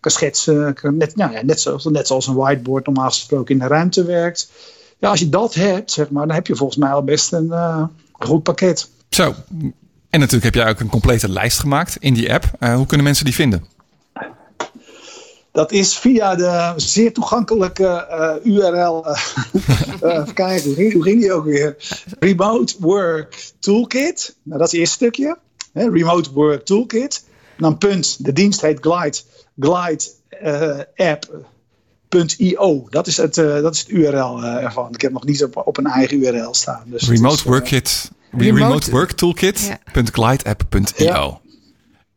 kan schetsen. Net, nou ja, net, zoals, net zoals een whiteboard normaal gesproken in de ruimte werkt. Ja, als je dat hebt, zeg maar, dan heb je volgens mij al best een goed pakket. Zo. En natuurlijk heb jij ook een complete lijst gemaakt in die app. hoe kunnen mensen die vinden? Dat is via de zeer toegankelijke uh, URL. Uh, even kijken, hoe ging, hoe ging, die ook weer? Remote Work Toolkit. Nou, dat is het eerste stukje. Hè, Remote Work Toolkit. dan punt, de dienst heet Glide, Glide uh, app.io. Dat, is het, dat is het URL ervan. Ik heb nog niet op, op een eigen URL staan. Dus remote Work Kit. Remote, remote Work Toolkit. Ja. Glideapp.io.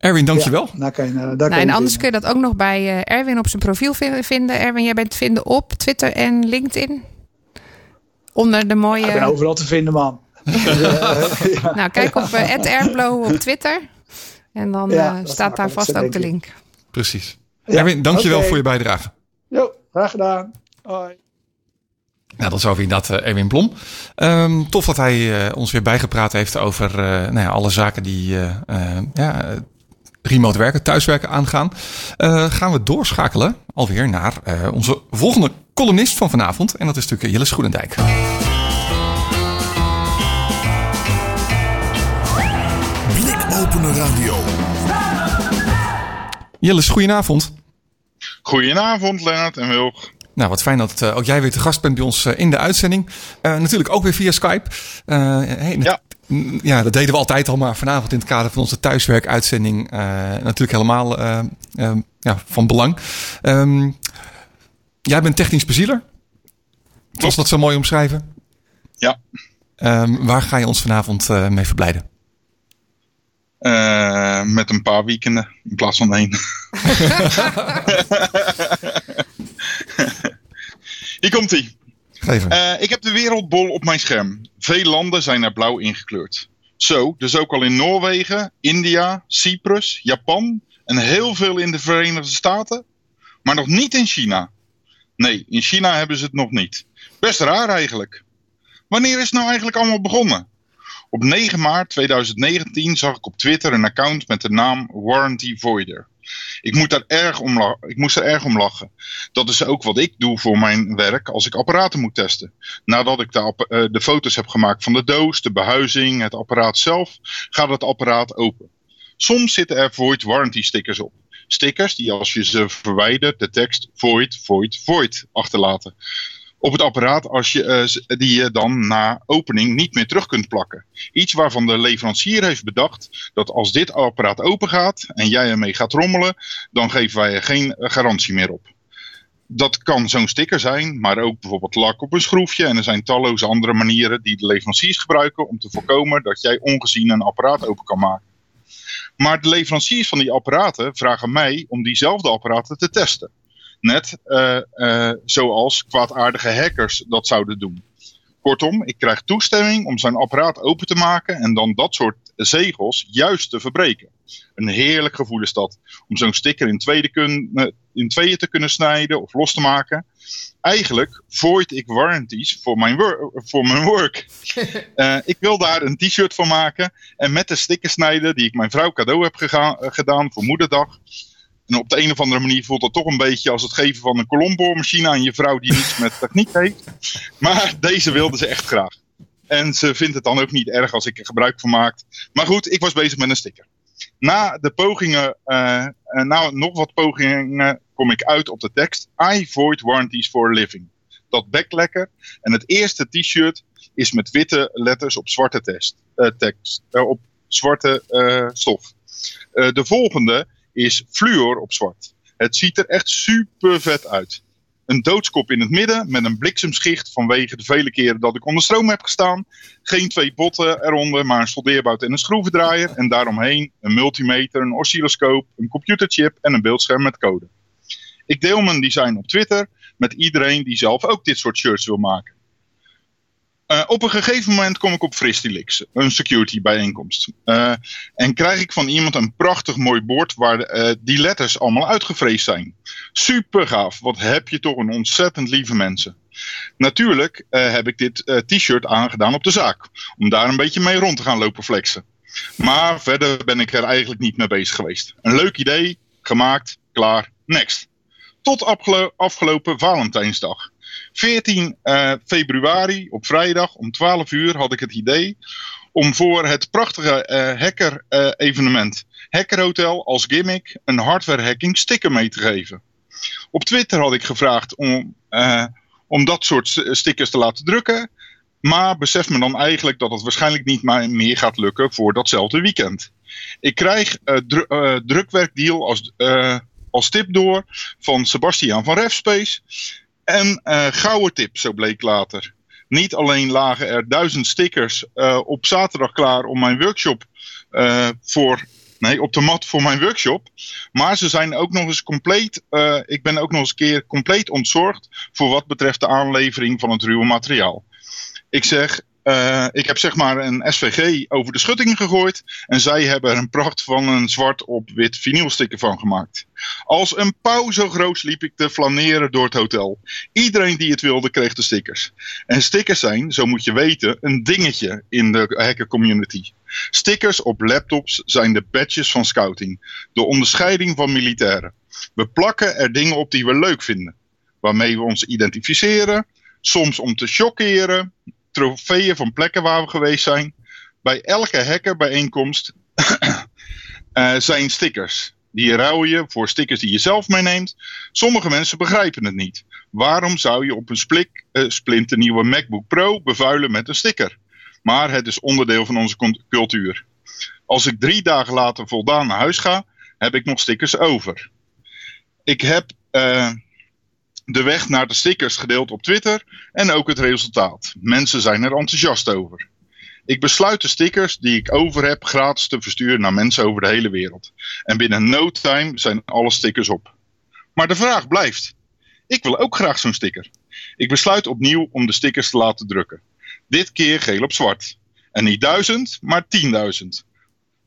Erwin, dankjewel. Ja, daar kan je, daar nou, en anders kun je dat ook nog bij uh, Erwin op zijn profiel vinden. Erwin, jij bent te vinden op Twitter en LinkedIn. Onder de mooie... ik ben overal te vinden, man. ja. Nou, kijk op uh, op Twitter. En dan uh, staat daar vast ook de link. Precies. Erwin, dankjewel okay. voor je bijdrage. Jo, graag gedaan. Hoi. Nou, dat is over inderdaad uh, Erwin Blom. Um, tof dat hij uh, ons weer bijgepraat heeft over uh, nou ja, alle zaken die ja, remote werken, thuiswerken aangaan, uh, gaan we doorschakelen alweer naar uh, onze volgende columnist van vanavond. En dat is natuurlijk Jilles Groenendijk. Blikopener Radio. Jilles, goedenavond. Goedenavond, Lennart en Wilg. Nou, wat fijn dat uh, ook jij weer te gast bent bij ons uh, in de uitzending. Uh, natuurlijk ook weer via Skype. Hey, ja. Ja, dat deden we altijd al, maar vanavond in het kader van onze thuiswerkuitzending natuurlijk helemaal ja, van belang. Um, jij bent technisch bezieler. Was dat zo mooi omschrijven? Ja. Um, waar ga je ons vanavond mee verblijden? Uh, met een paar weekenden in plaats van één. Hier komt ie. Uh, ik heb de wereldbol op mijn scherm. Veel landen zijn er blauw ingekleurd. Zo, dus ook al in Noorwegen, India, Cyprus, Japan en heel veel in de Verenigde Staten. Maar nog niet in China. Nee, in China hebben ze het nog niet. Best raar eigenlijk. Wanneer is het nou eigenlijk allemaal begonnen? Op 9 maart 2019 zag ik op Twitter een account met de naam Warranty Voider. Ik, moet daar erg om ik moest er erg om lachen. Dat is ook wat ik doe voor mijn werk als ik apparaten moet testen. Nadat ik de, uh, de foto's heb gemaakt van de doos, de behuizing, het apparaat zelf, gaat het apparaat open. Soms zitten er void warranty stickers op. Stickers die als je ze verwijdert de tekst void, void, void achterlaten op het apparaat als je, uh, die je dan na opening niet meer terug kunt plakken. Iets waarvan de leverancier heeft bedacht dat als dit apparaat open gaat en jij ermee gaat rommelen, dan geven wij er geen garantie meer op. Dat kan zo'n sticker zijn, maar ook bijvoorbeeld lak op een schroefje. En er zijn talloze andere manieren die de leveranciers gebruiken om te voorkomen dat jij ongezien een apparaat open kan maken. Maar de leveranciers van die apparaten vragen mij om diezelfde apparaten te testen. Net uh, uh, zoals kwaadaardige hackers dat zouden doen. Kortom, ik krijg toestemming om zijn apparaat open te maken en dan dat soort zegels juist te verbreken. Een heerlijk gevoel is dat. Om zo'n sticker in, tweede kun, in tweeën te kunnen snijden of los te maken. Eigenlijk void ik warranties voor mijn, voor mijn work. uh, ik wil daar een t-shirt van maken en met de sticker snijden die ik mijn vrouw cadeau heb gedaan voor moederdag op de een of andere manier voelt dat toch een beetje als het geven van een kolomboormachine aan je vrouw die niets met techniek heeft. Maar deze wilde ze echt graag. En ze vindt het dan ook niet erg als ik er gebruik van maak. Maar goed, ik was bezig met een sticker. Na de pogingen, uh, na nog wat pogingen, kom ik uit op de tekst I void warranties for a living. Dat bekt lekker. En het eerste t-shirt is met witte letters op zwarte uh, tekst, op zwarte stof. de volgende is fluor op zwart. Het ziet er echt super vet uit. Een doodskop in het midden met een bliksemschicht vanwege de vele keren dat ik onder stroom heb gestaan. Geen twee botten eronder, maar een soldeerbout en een schroevendraaier. En daaromheen een multimeter, een oscilloscoop, een computerchip en een beeldscherm met code. Ik deel mijn design op Twitter met iedereen die zelf ook dit soort shirts wil maken. Uh, op een gegeven moment kom ik op Fristilix, een security bijeenkomst. Uh, en krijg ik van iemand een prachtig mooi bord waar uh, die letters allemaal uitgevreesd zijn. Super gaaf, wat heb je toch een ontzettend lieve mensen. Natuurlijk heb ik dit t-shirt aangedaan op de zaak, om daar een beetje mee rond te gaan lopen flexen. Maar verder ben ik er eigenlijk niet mee bezig geweest. Een leuk idee, gemaakt, klaar, next. Tot afgelopen Valentijnsdag. 14 uh, februari op vrijdag om 12 uur had ik het idee om voor het prachtige uh, hacker uh, evenement Hacker Hotel als gimmick een hardware hacking sticker mee te geven. Op Twitter had ik gevraagd om, om dat soort stickers te laten drukken. Maar besef me dan eigenlijk dat het waarschijnlijk niet meer gaat lukken voor datzelfde weekend. Ik krijg dru drukwerkdeal als, als tip door van Sebastiaan van Refspace. En uh, gouden tip, zo bleek later. Niet alleen lagen er duizend stickers uh, op zaterdag klaar om mijn workshop uh, voor. Nee, op de mat voor mijn workshop. Maar ze zijn ook nog eens compleet. ik ben ook nog eens een keer compleet ontzorgd. voor wat betreft de aanlevering van het ruwe materiaal. Ik zeg, uh, ik heb zeg maar een SVG over de schutting gegooid. En zij hebben er een pracht van een zwart op wit vinylsticker van gemaakt. Als een pauw zo groot liep ik te flaneren door het hotel. Iedereen die het wilde kreeg de stickers. En stickers zijn, zo moet je weten, een dingetje in de hacker community. Stickers op laptops zijn de badges van scouting. De onderscheiding van militairen. We plakken er dingen op die we leuk vinden. Waarmee we ons identificeren. Soms om te chockeren trofeeën van plekken waar we geweest zijn. Bij elke hackerbijeenkomst uh, zijn stickers. Die ruil je voor stickers die je zelf meeneemt. Sommige mensen begrijpen het niet. Waarom zou je op een splik, uh, splinternieuwe MacBook Pro bevuilen met een sticker? Maar het is onderdeel van onze cultuur. Als ik drie dagen later voldaan naar huis ga, heb ik nog stickers over. Ik heb uh, de weg naar de stickers gedeeld op Twitter en ook het resultaat. Mensen zijn er enthousiast over. Ik besluit de stickers die ik over heb gratis te versturen naar mensen over de hele wereld. En binnen no time zijn alle stickers op. Maar de vraag blijft: ik wil ook graag zo'n sticker. Ik besluit opnieuw om de stickers te laten drukken. Dit keer geel op zwart. En niet duizend, maar 10.000.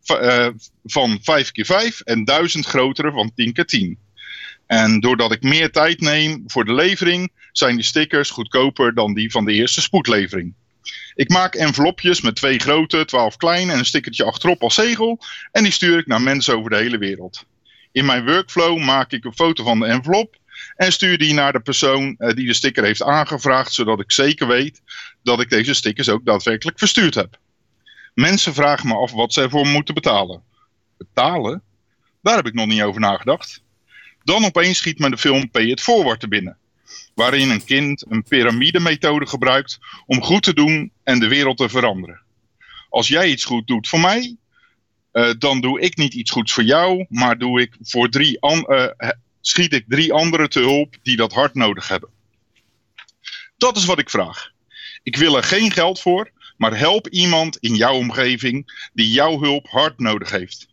Uh, van 5 keer 5 en duizend grotere van 10 keer 10. En doordat ik meer tijd neem voor de levering, zijn die stickers goedkoper dan die van de eerste spoedlevering. Ik maak envelopjes met twee grote, twaalf kleine en een stickertje achterop als zegel. En die stuur ik naar mensen over de hele wereld. In mijn workflow maak ik een foto van de envelop en stuur die naar de persoon eh, die de sticker heeft aangevraagd, zodat ik zeker weet dat ik deze stickers ook daadwerkelijk verstuurd heb. Mensen vragen me af wat ze ervoor moeten betalen. Betalen? Daar heb ik nog niet over nagedacht. Dan opeens schiet me de film Pay It Forward binnen. Waarin een kind een piramidemethode gebruikt om goed te doen en de wereld te veranderen. Als jij iets goed doet voor mij, uh, dan doe ik niet iets goeds voor jou, maar doe ik voor drie uh, schiet ik drie anderen te hulp die dat hard nodig hebben. Dat is wat ik vraag. Ik wil er geen geld voor, maar help iemand in jouw omgeving die jouw hulp hard nodig heeft.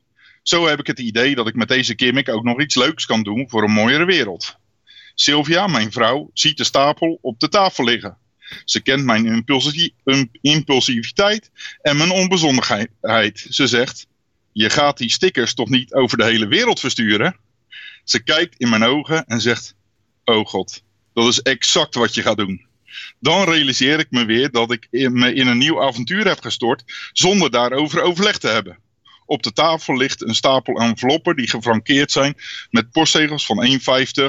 Zo heb ik het idee dat ik met deze gimmick ook nog iets leuks kan doen voor een mooiere wereld. Sylvia, mijn vrouw, ziet de stapel op de tafel liggen. Ze kent mijn impulsiviteit en mijn onbezonnigheid. Ze zegt: Je gaat die stickers toch niet over de hele wereld versturen? Ze kijkt in mijn ogen en zegt: Oh god, dat is exact wat je gaat doen. Dan realiseer ik me weer dat ik me in een nieuw avontuur heb gestort zonder daarover overleg te hebben. Op de tafel ligt een stapel enveloppen die gefrankeerd zijn met postzegels van 1,50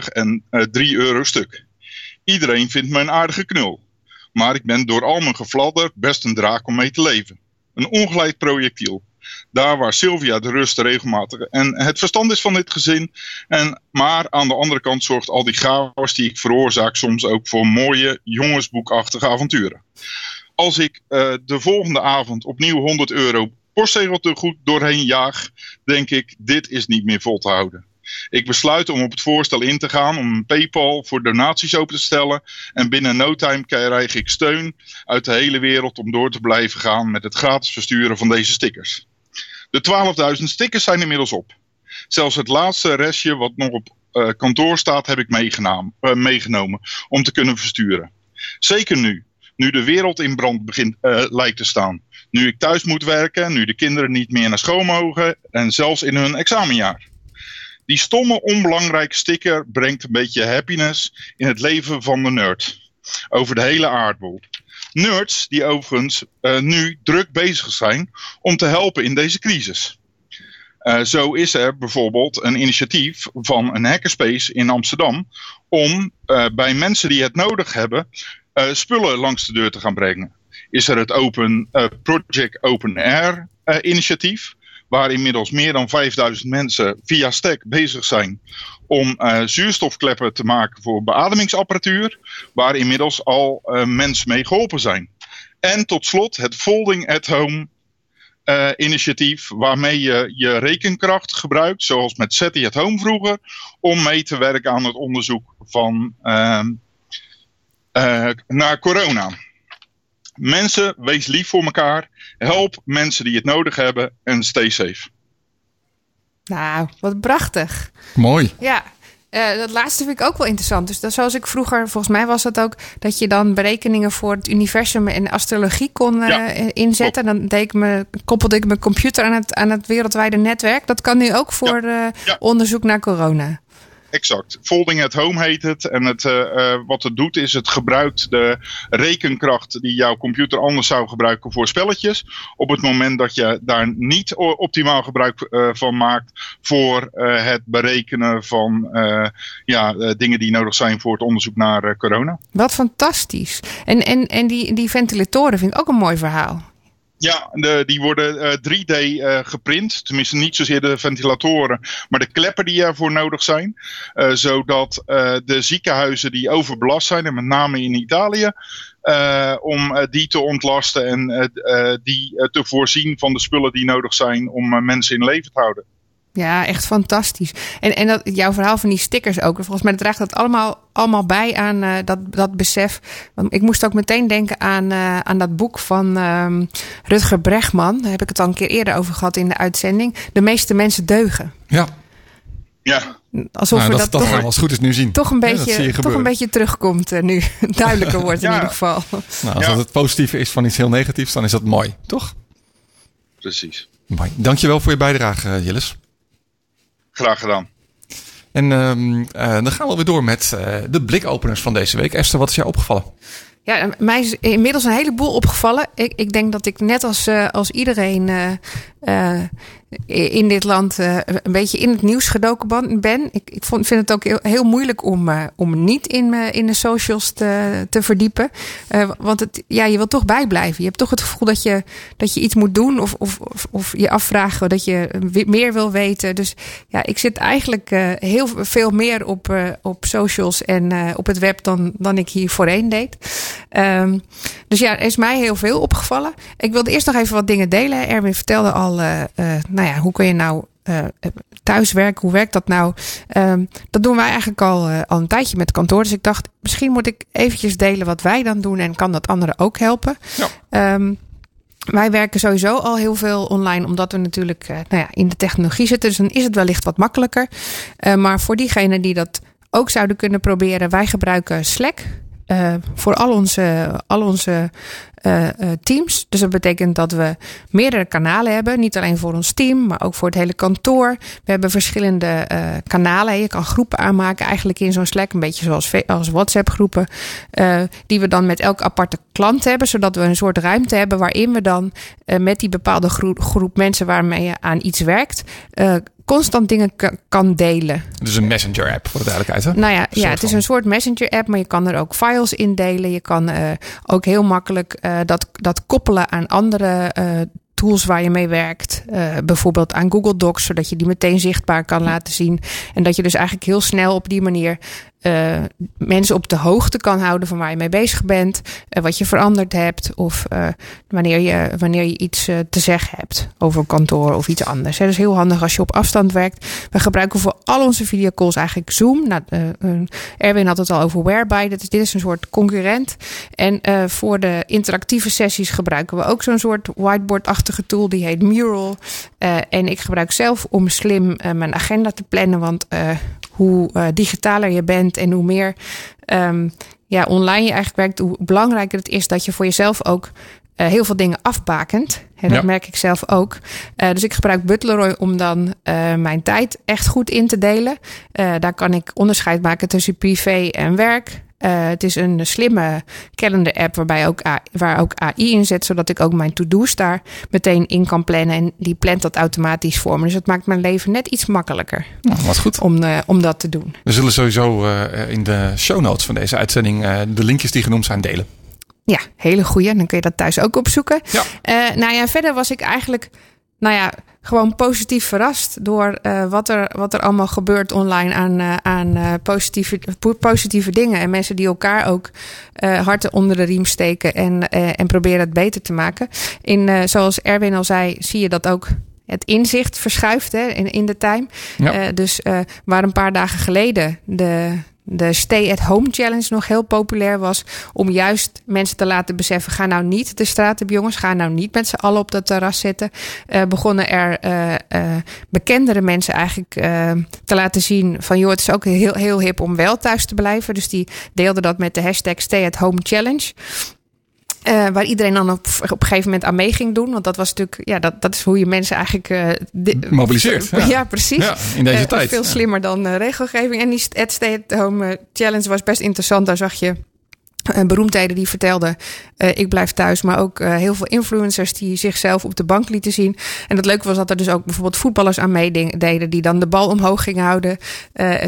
en uh, eh, 3 euro stuk. Iedereen vindt me een aardige knul. Maar ik ben door al mijn gefladder best een draak om mee te leven. Een ongeleid projectiel. Daar waar Sylvia de rust regelmatig en het verstand is van dit gezin. En, maar aan de andere kant zorgt al die chaos die ik veroorzaak soms ook voor mooie jongensboekachtige avonturen. Als ik uh, de volgende avond opnieuw 100 euro postzegeltegoed doorheen jaag, denk ik, dit is niet meer vol te houden. Ik besluit om op het voorstel in te gaan om een PayPal voor donaties open te stellen. En binnen no time krijg ik steun uit de hele wereld om door te blijven gaan met het gratis versturen van deze stickers. De 12.000 stickers zijn inmiddels op. Zelfs het laatste restje wat nog op uh, kantoor staat heb ik meegenomen, uh, meegenomen om te kunnen versturen. Zeker nu, nu de wereld in brand begint, uh, lijkt te staan. Nu ik thuis moet werken, nu de kinderen niet meer naar school mogen en zelfs in hun examenjaar. Die stomme, onbelangrijke sticker brengt een beetje happiness in het leven van de nerd. Over de hele aardbol. Nerds die overigens uh, nu druk bezig zijn om te helpen in deze crisis. Uh, zo is er bijvoorbeeld een initiatief van een hackerspace in Amsterdam om uh, bij mensen die het nodig hebben spullen langs de deur te gaan brengen. Is er het Open, Project Open Air initiatief waar inmiddels meer dan 5000 mensen via STEC bezig zijn om uh, zuurstofkleppen te maken voor beademingsapparatuur, waar inmiddels al mensen mee geholpen zijn. En tot slot het Folding at Home initiatief, waarmee je je rekenkracht gebruikt, zoals met SETI at Home vroeger, om mee te werken aan het onderzoek van ehm, naar corona. Mensen, wees lief voor elkaar. Help mensen die het nodig hebben en stay safe. Nou, wat prachtig. Mooi. Ja, uh, dat laatste vind ik ook wel interessant. Dus dat, zoals ik vroeger, volgens mij was dat ook dat je dan berekeningen voor het universum en astrologie kon uh, ja, inzetten. Dan deed ik me, koppelde ik mijn computer aan het, aan het wereldwijde netwerk. Dat kan nu ook voor ja. Uh, ja. onderzoek naar corona. Exact. Folding at Home heet het. En het, uh, uh, wat het doet is het gebruikt de rekenkracht die jouw computer anders zou gebruiken voor spelletjes. Op het moment dat je daar niet optimaal gebruik uh, van maakt voor het berekenen van ja, dingen die nodig zijn voor het onderzoek naar corona. Wat fantastisch. En, en, en die, die ventilatoren vind ik ook een mooi verhaal. Ja, de, die worden uh, 3D uh, geprint. Tenminste, niet zozeer de ventilatoren, maar de kleppen die ervoor nodig zijn. Uh, zodat de ziekenhuizen die overbelast zijn, en met name in Italië, om die te ontlasten en die te voorzien van de spullen die nodig zijn om mensen in leven te houden. Ja, echt fantastisch. En, en dat, jouw verhaal van die stickers ook. Volgens mij draagt dat allemaal, allemaal bij aan uh, dat, dat besef. Want ik moest ook meteen denken aan, uh, aan dat boek van um, Rutger Bregman. Daar heb ik het al een keer eerder over gehad in de uitzending. De meeste mensen deugen. Ja. Ja. Alsof nou, we dat, toch, als goed is nu zien. toch een beetje, ja, toch een beetje terugkomt uh, nu. Duidelijker wordt in ieder geval. Nou, als Ja. dat het positieve is van iets heel negatiefs, dan is dat mooi, toch? Precies. Mooi. Dankjewel voor je bijdrage, uh, Jillis. Graag gedaan. En ehm, eh, dan gaan we weer door met eh, de blikopeners van deze week. Esther, wat is jou opgevallen? Ja, mij is inmiddels een heleboel opgevallen. Ik, ik denk dat ik net als, uh, als iedereen uh, uh, in dit land een beetje in het nieuws gedoken ben. Ik, ik vond, vind het ook heel, moeilijk om, om niet in, in de socials te, te verdiepen. want het, ja, je wilt toch bijblijven. Je hebt toch het gevoel dat je, dat je iets moet doen of, of, of, of je afvragen dat je meer wil weten. Dus ja, ik zit eigenlijk heel veel meer op, op socials en op het web dan, dan ik hier voorheen deed. Um, dus ja, er is mij heel veel opgevallen. Ik wilde eerst nog even wat dingen delen. Erwin vertelde al, uh, uh, nou ja, hoe kun je nou uh, thuiswerken? Hoe werkt dat nou? Um, dat doen wij eigenlijk al, al een tijdje met kantoor. Dus ik dacht, misschien moet ik eventjes delen wat wij dan doen en kan dat anderen ook helpen. Ja. Um, wij werken sowieso al heel veel online, omdat we natuurlijk uh, nou ja, in de technologie zitten. Dus dan is het wellicht wat makkelijker. Maar voor diegenen die dat ook zouden kunnen proberen, wij gebruiken Slack. Uh, voor al onze, al onze uh, uh, teams. Dus dat betekent dat we meerdere kanalen hebben. Niet alleen voor ons team, maar ook voor het hele kantoor. We hebben verschillende kanalen. Je kan groepen aanmaken, eigenlijk in zo'n Slack. Een beetje zoals, als WhatsApp groepen. die we dan met elk aparte klant hebben. Zodat we een soort ruimte hebben waarin we dan met die bepaalde groep, groep mensen waarmee je aan iets werkt constant dingen kan delen. Dus een messenger app voor de duidelijkheid. Hè? Nou ja, ja het is een soort messenger app, maar je kan er ook files in delen. Je kan uh, ook heel makkelijk uh, dat, dat koppelen aan andere uh, tools waar je mee werkt. bijvoorbeeld aan Google Docs, zodat je die meteen zichtbaar kan laten zien. En dat je dus eigenlijk heel snel op die manier uh, mensen op de hoogte kan houden van waar je mee bezig bent, uh, wat je veranderd hebt of uh, wanneer, je, wanneer je iets te zeggen hebt over kantoor of iets anders. Dat is heel handig als je op afstand werkt. We gebruiken voor al onze videocalls eigenlijk Zoom. Nou, Erwin had het al over Whereby. Dat is, dit is een soort concurrent. En voor de interactieve sessies gebruiken we ook zo'n soort whiteboard-achtige tool. Die heet Mural. en ik gebruik zelf om slim mijn agenda te plannen. Want hoe uh, digitaler je bent en hoe meer um, ja, online je eigenlijk werkt, hoe belangrijker het is dat je voor jezelf ook uh, heel veel dingen afbakent. En dat merk ik zelf ook. Uh, dus ik gebruik Butleroy om dan mijn tijd echt goed in te delen. daar kan ik onderscheid maken tussen privé en werk. Uh, het is een slimme calendar app waarbij ook waar ook AI in zit, zodat ik ook mijn to-do's daar meteen in kan plannen. En die plant dat automatisch voor me. Dus het maakt mijn leven net iets makkelijker. Nou, wat goed. Om, uh, om dat te doen. We zullen sowieso uh, in de show notes van deze uitzending de linkjes die genoemd zijn delen. Ja, hele goede. Dan kun je dat thuis ook opzoeken. Ja. nou ja, verder was ik eigenlijk, nou ja, gewoon positief verrast door uh, wat, er, wat er allemaal gebeurt online aan, uh, aan uh, positieve, positieve dingen. En mensen die elkaar ook harten onder de riem steken en, en proberen het beter te maken. In, zoals Erwin al zei, zie je dat ook het inzicht verschuift hè, in, in de time. Ja. dus waar een paar dagen geleden de, de Stay at Home Challenge nog heel populair was. Om juist mensen te laten beseffen: ga nou niet de straat op, jongens. Ga nou niet met z'n allen op dat terras zitten. Uh, begonnen er uh, uh, bekendere mensen eigenlijk te laten zien: van joh, het is ook heel, heel hip om wel thuis te blijven. Dus die deelden dat met de hashtag Stay at Home Challenge. Uh, waar iedereen dan op, op een gegeven moment aan mee ging doen. Want dat was natuurlijk, ja, dat, dat is hoe je mensen eigenlijk. Uh, Mobiliseert. Ja, ja precies. Ja, in deze uh, tijd. Veel slimmer dan regelgeving. En die Stay at Home Challenge was best interessant. Daar zag je beroemdheden die vertelden: uh, ik blijf thuis, maar ook uh, heel veel influencers die zichzelf op de bank lieten zien. En het leuke was dat er dus ook bijvoorbeeld voetballers aan meededen die dan de bal omhoog gingen houden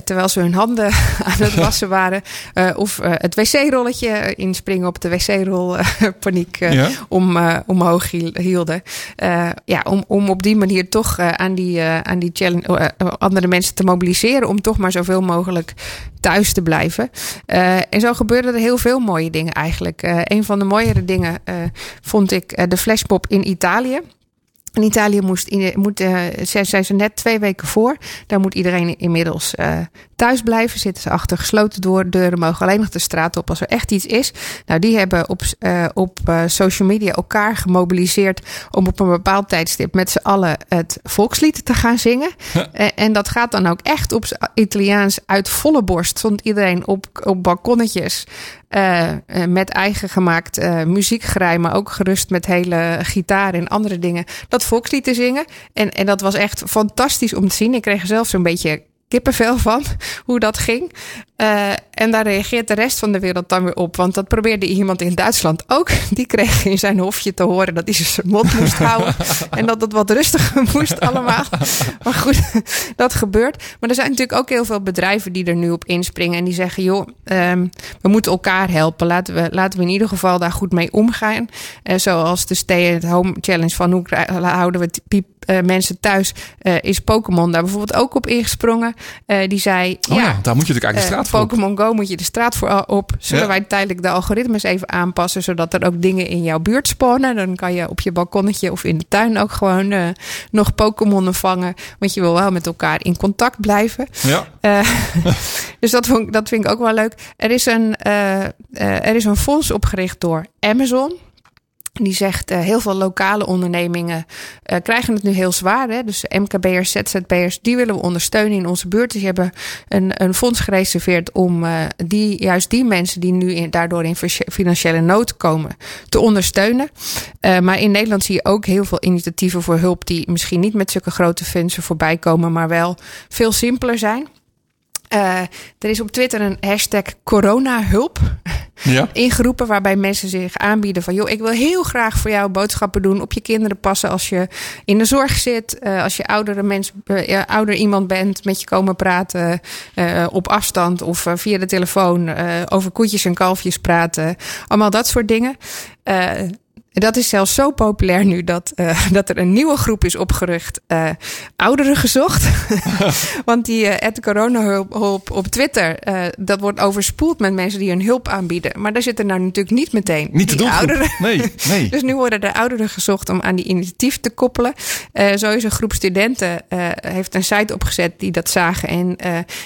terwijl ze hun handen aan het wassen waren. of het wc-rolletje inspringen op de wc-rol paniek ja? om, omhoog hielden. ja, om, om op die manier toch aan die, aan die challenge andere mensen te mobiliseren om toch maar zoveel mogelijk thuis te blijven. en zo gebeurde er heel veel mooie dingen eigenlijk. Uh, een van de mooiere dingen uh, vond ik uh, de flashpop in Italië. In Italië moest, moet, zijn ze net twee weken voor. Daar moet iedereen inmiddels thuis blijven. Zitten ze achter gesloten door, deuren, mogen alleen nog de straat op als er echt iets is. Nou, die hebben op, uh, op social media elkaar gemobiliseerd om op een bepaald tijdstip met z'n allen het volkslied te gaan zingen. en dat gaat dan ook echt op Italiaans uit volle borst. Stond iedereen op, op balkonnetjes uh, met eigen gemaakt uh, muziekgerij, maar ook gerust met hele gitaar en andere dingen. Dat volkslied te zingen. En, en dat was echt fantastisch om te zien. Ik kreeg zelf zo'n beetje kippenvel van hoe dat ging. Uh, en daar reageert de rest van de wereld dan weer op. Want dat probeerde iemand in Duitsland ook. Die kreeg in zijn hofje te horen dat hij zijn mond moest houden. en dat het wat rustiger moest allemaal. Maar goed, dat gebeurt. Maar er zijn natuurlijk ook heel veel bedrijven die er nu op inspringen. En die zeggen, joh, um, we moeten elkaar helpen. Laten we, laten we in ieder geval daar goed mee omgaan. Uh, zoals de Stay at Home Challenge van hoe houden we piep, uh, mensen thuis. is Pokémon daar bijvoorbeeld ook op ingesprongen. Die zei, oh ja, daar moet je natuurlijk eigenlijk de straat voor Pokémon Go moet je de straat voor op. Zullen wij tijdelijk de algoritmes even aanpassen, zodat er ook dingen in jouw buurt spawnen? Dan kan je op je balkonnetje of in de tuin ook gewoon uh, nog Pokémon vangen. Want je wil wel met elkaar in contact blijven. Ja. Dus dat, vond, dat vind ik ook wel leuk. Er is een, er is een fonds opgericht door Amazon. Die zegt uh, heel veel lokale ondernemingen uh, krijgen het nu heel zwaar. Hè? Dus MKB'ers, ZZP'ers, die willen we ondersteunen in onze buurt. Die hebben een, een fonds gereserveerd om uh, die, juist die mensen die nu daardoor in financiële nood komen te ondersteunen. maar in Nederland zie je ook heel veel initiatieven voor hulp die misschien niet met zulke grote fondsen voorbij komen, maar wel veel simpeler zijn. Er is op Twitter een hashtag coronahulp ja. ingeroepen. Waarbij mensen zich aanbieden van... joh, ik wil heel graag voor jou boodschappen doen. Op je kinderen passen als je in de zorg zit. Uh, als je oudere mens, uh, ouder iemand bent. Met je komen praten op afstand of via de telefoon. over koetjes en kalfjes praten. Allemaal dat soort dingen. Dat is zelfs zo populair nu dat, uh, dat er een nieuwe groep is opgericht. Uh, ouderen gezocht. Want die uh, coronahulp op Twitter, dat wordt overspoeld met mensen die hun hulp aanbieden. Maar daar zitten nou natuurlijk niet meteen niet die ouderen. Nee, nee. dus nu worden er ouderen gezocht om aan die initiatief te koppelen. zo is een groep studenten heeft een site opgezet die dat zagen. En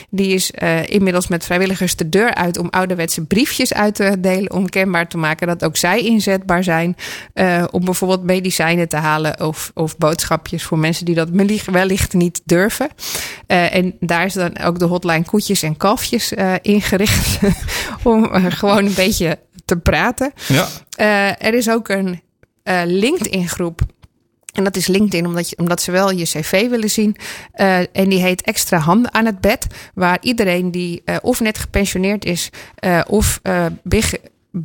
die is inmiddels met vrijwilligers de deur uit om ouderwetse briefjes uit te delen. Om kenbaar te maken dat ook zij inzetbaar zijn. Uh, om bijvoorbeeld medicijnen te halen of, of boodschapjes voor mensen die dat wellicht niet durven. Uh, en daar is dan ook de hotline koetjes en kalfjes uh, ingericht om gewoon een beetje te praten. Ja. er is ook een LinkedIn groep en dat is LinkedIn, omdat, je, omdat ze wel je cv willen zien. Uh, en die heet Extra Handen aan het Bed. Waar iedereen die uh, of net gepensioneerd is uh, of big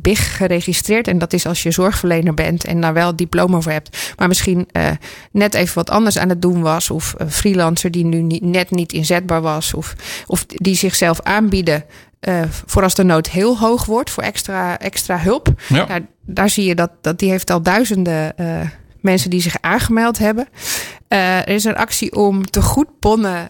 BIG geregistreerd. En dat is als je zorgverlener bent en daar wel het diploma voor hebt. Maar misschien uh, net even wat anders aan het doen was. Of een freelancer die nu niet, net niet inzetbaar was. Of, of die zichzelf aanbieden. Uh, voor als de nood heel hoog wordt voor extra, extra hulp. Ja. Daar, daar zie je dat, dat die heeft al duizenden uh, mensen die zich aangemeld hebben. er is een actie om te goed ponnen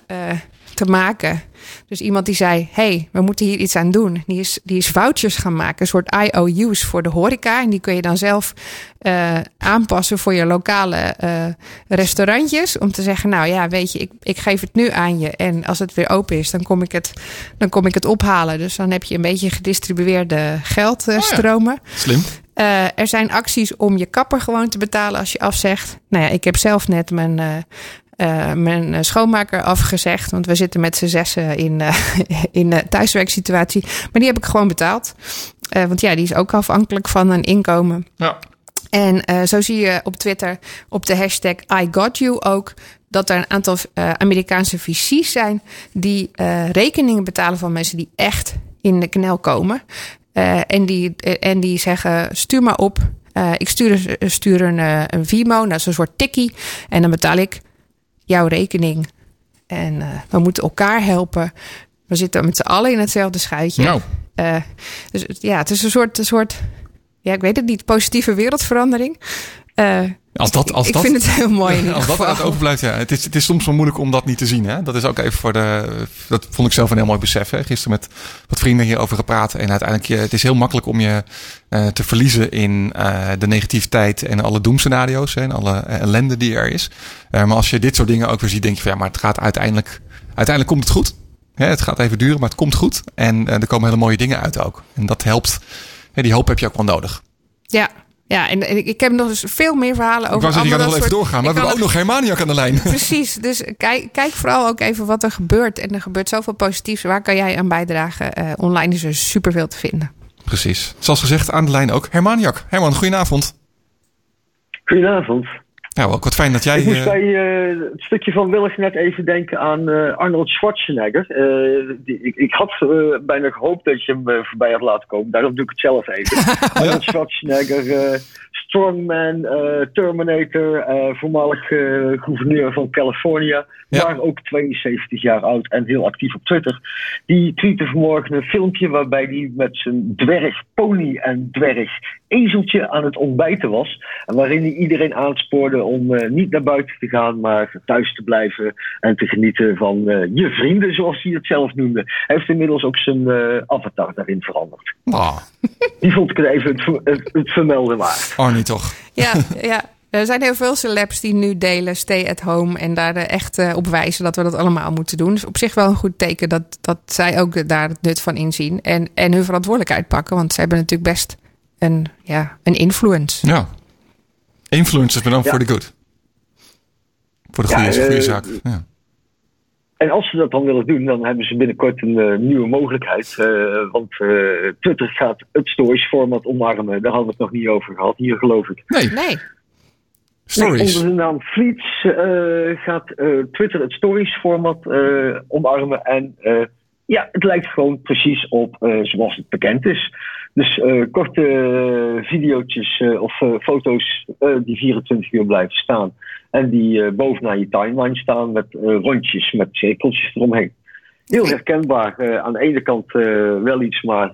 te maken. Dus iemand die zei: hey, we moeten hier iets aan doen. Die is, die is vouchers gaan maken, een soort IOU's voor de horeca. En die kun je dan zelf uh, aanpassen voor je lokale uh, restaurantjes. Om te zeggen: Nou ja, weet je, ik, ik geef het nu aan je. En als het weer open is, dan kom ik het, dan kom ik het ophalen. Dus dan heb je een beetje gedistribueerde geldstromen. Oh ja. Slim. Uh, er zijn acties om je kapper gewoon te betalen als je afzegt. Nou ja, ik heb zelf net mijn, uh, uh, mijn schoonmaker afgezegd. Want we zitten met z'n zessen in, uh, in de thuiswerksituatie. Maar die heb ik gewoon betaald. Uh, want ja, die is ook afhankelijk van een inkomen. Ja. En zo zie je op Twitter op de hashtag I got you ook dat er een aantal Amerikaanse VC's zijn die rekeningen betalen van mensen die echt in de knel komen. en, die, en die zeggen: stuur maar op. ik stuur, stuur een, een Vimo, dat is een soort tikkie. En dan betaal ik jouw rekening. En uh, we moeten elkaar helpen. We zitten met z'n allen in hetzelfde schuitje. Nou. Uh, dus ja, het is een soort, een soort, ja, ik weet het niet, positieve wereldverandering. Uh, als dat, als ik dat, vind het heel mooi. als dat overblijft, ja. Het is, het is soms wel moeilijk om dat niet te zien. Hè? Dat is ook even voor de. Dat vond ik zelf een heel mooi besef. Hè? Gisteren met wat vrienden hierover gepraat. En uiteindelijk, het is heel makkelijk om je uh, te verliezen in uh, de negativiteit en alle doemscenario's. Hè? En alle ellende die er is. Maar als je dit soort dingen ook weer ziet, denk je van ja, maar het gaat uiteindelijk. Uiteindelijk komt het goed. Hè? Het gaat even duren, maar het komt goed. En er komen hele mooie dingen uit ook. En dat helpt. Hè? Die hoop heb je ook wel nodig. Ja, ja, en ik heb nog eens veel meer verhalen over. Ik was die nog even doorgaan, maar we hebben ook nog Hermaniak aan de lijn. Precies, dus kijk, kijk vooral ook even wat er gebeurt. En er gebeurt zoveel positiefs. Waar kan jij aan bijdragen? Uh, online is er superveel te vinden. Precies. Zoals gezegd, aan de lijn ook Hermaniak. Herman, goedenavond. Goedenavond. Nou, ook wat fijn dat jij... Ik moest bij uh, het stukje van Willig net even denken aan uh, Arnold Schwarzenegger. Uh, die, ik, ik, had bijna gehoopt dat je hem voorbij had laten komen. Daarom doe ik het zelf even. Arnold Schwarzenegger, Strongman, Terminator, voormalig gouverneur van California. Ja. Maar ook 72 jaar oud en heel actief op Twitter. Die tweette vanmorgen een filmpje waarbij hij met zijn dwergpony en dwerg ezeltje aan het ontbijten was. En waarin hij iedereen aanspoorde om uh, niet naar buiten te gaan, maar thuis te blijven en te genieten van uh, je vrienden, zoals hij het zelf noemde. Hij heeft inmiddels ook zijn uh, avatar daarin veranderd. Oh. Die vond ik er even het, het, het vermelden waard. Oh, niet toch? Ja, ja. Er zijn heel veel celebs die nu delen stay at home en daar echt op wijzen dat we dat allemaal moeten doen. Dus op zich wel een goed teken dat, dat zij ook daar het nut van inzien en, en hun verantwoordelijkheid pakken. Want ze hebben natuurlijk best een, ja, een influence. Ja, influencers, maar dan voor de good. Voor de goede, ja, goede uh, zaak. Ja. En als ze dat dan willen doen, dan hebben ze binnenkort een uh, nieuwe mogelijkheid. Uh, want uh, Twitter gaat het stories format omarmen. Daar hadden we het nog niet over gehad, hier geloof ik. Nee. nee. Stories. onder de naam Fleets gaat Twitter het stories format omarmen. En ja, het lijkt gewoon precies op zoals het bekend is. Dus uh, korte uh, video's of foto's die 24 uur blijven staan. En die bovenaan je timeline staan met rondjes, met cirkeltjes eromheen. Heel herkenbaar. aan de ene kant wel iets, maar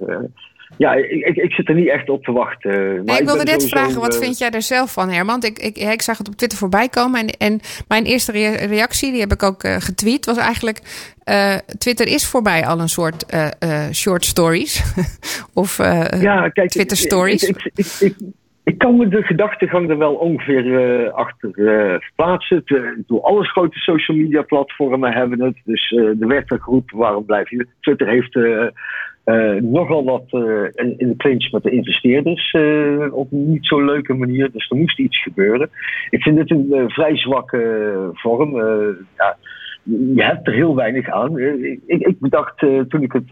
ja, ik, ik, zit er niet echt op te wachten. Maar ik wilde net vragen, wat vind jij er zelf van, Herman? Ik, ik, ik zag het op Twitter voorbij komen. En, en mijn eerste reactie, die heb ik ook getweet, was eigenlijk... Twitter is voorbij al een soort short stories. of ja, kijk, Twitter stories. Ik, ik, ik kan me de gedachtegang er wel ongeveer achter plaatsen. Door alle grote social media platformen hebben het. Dus uh, de werkgroep, waarom blijf je? Twitter heeft nogal wat in, in de clinch met de investeerders op een niet zo leuke manier. Dus er moest iets gebeuren. Ik vind dit een vrij zwakke vorm. ja, je hebt er heel weinig aan. Ik, ik bedacht, toen ik het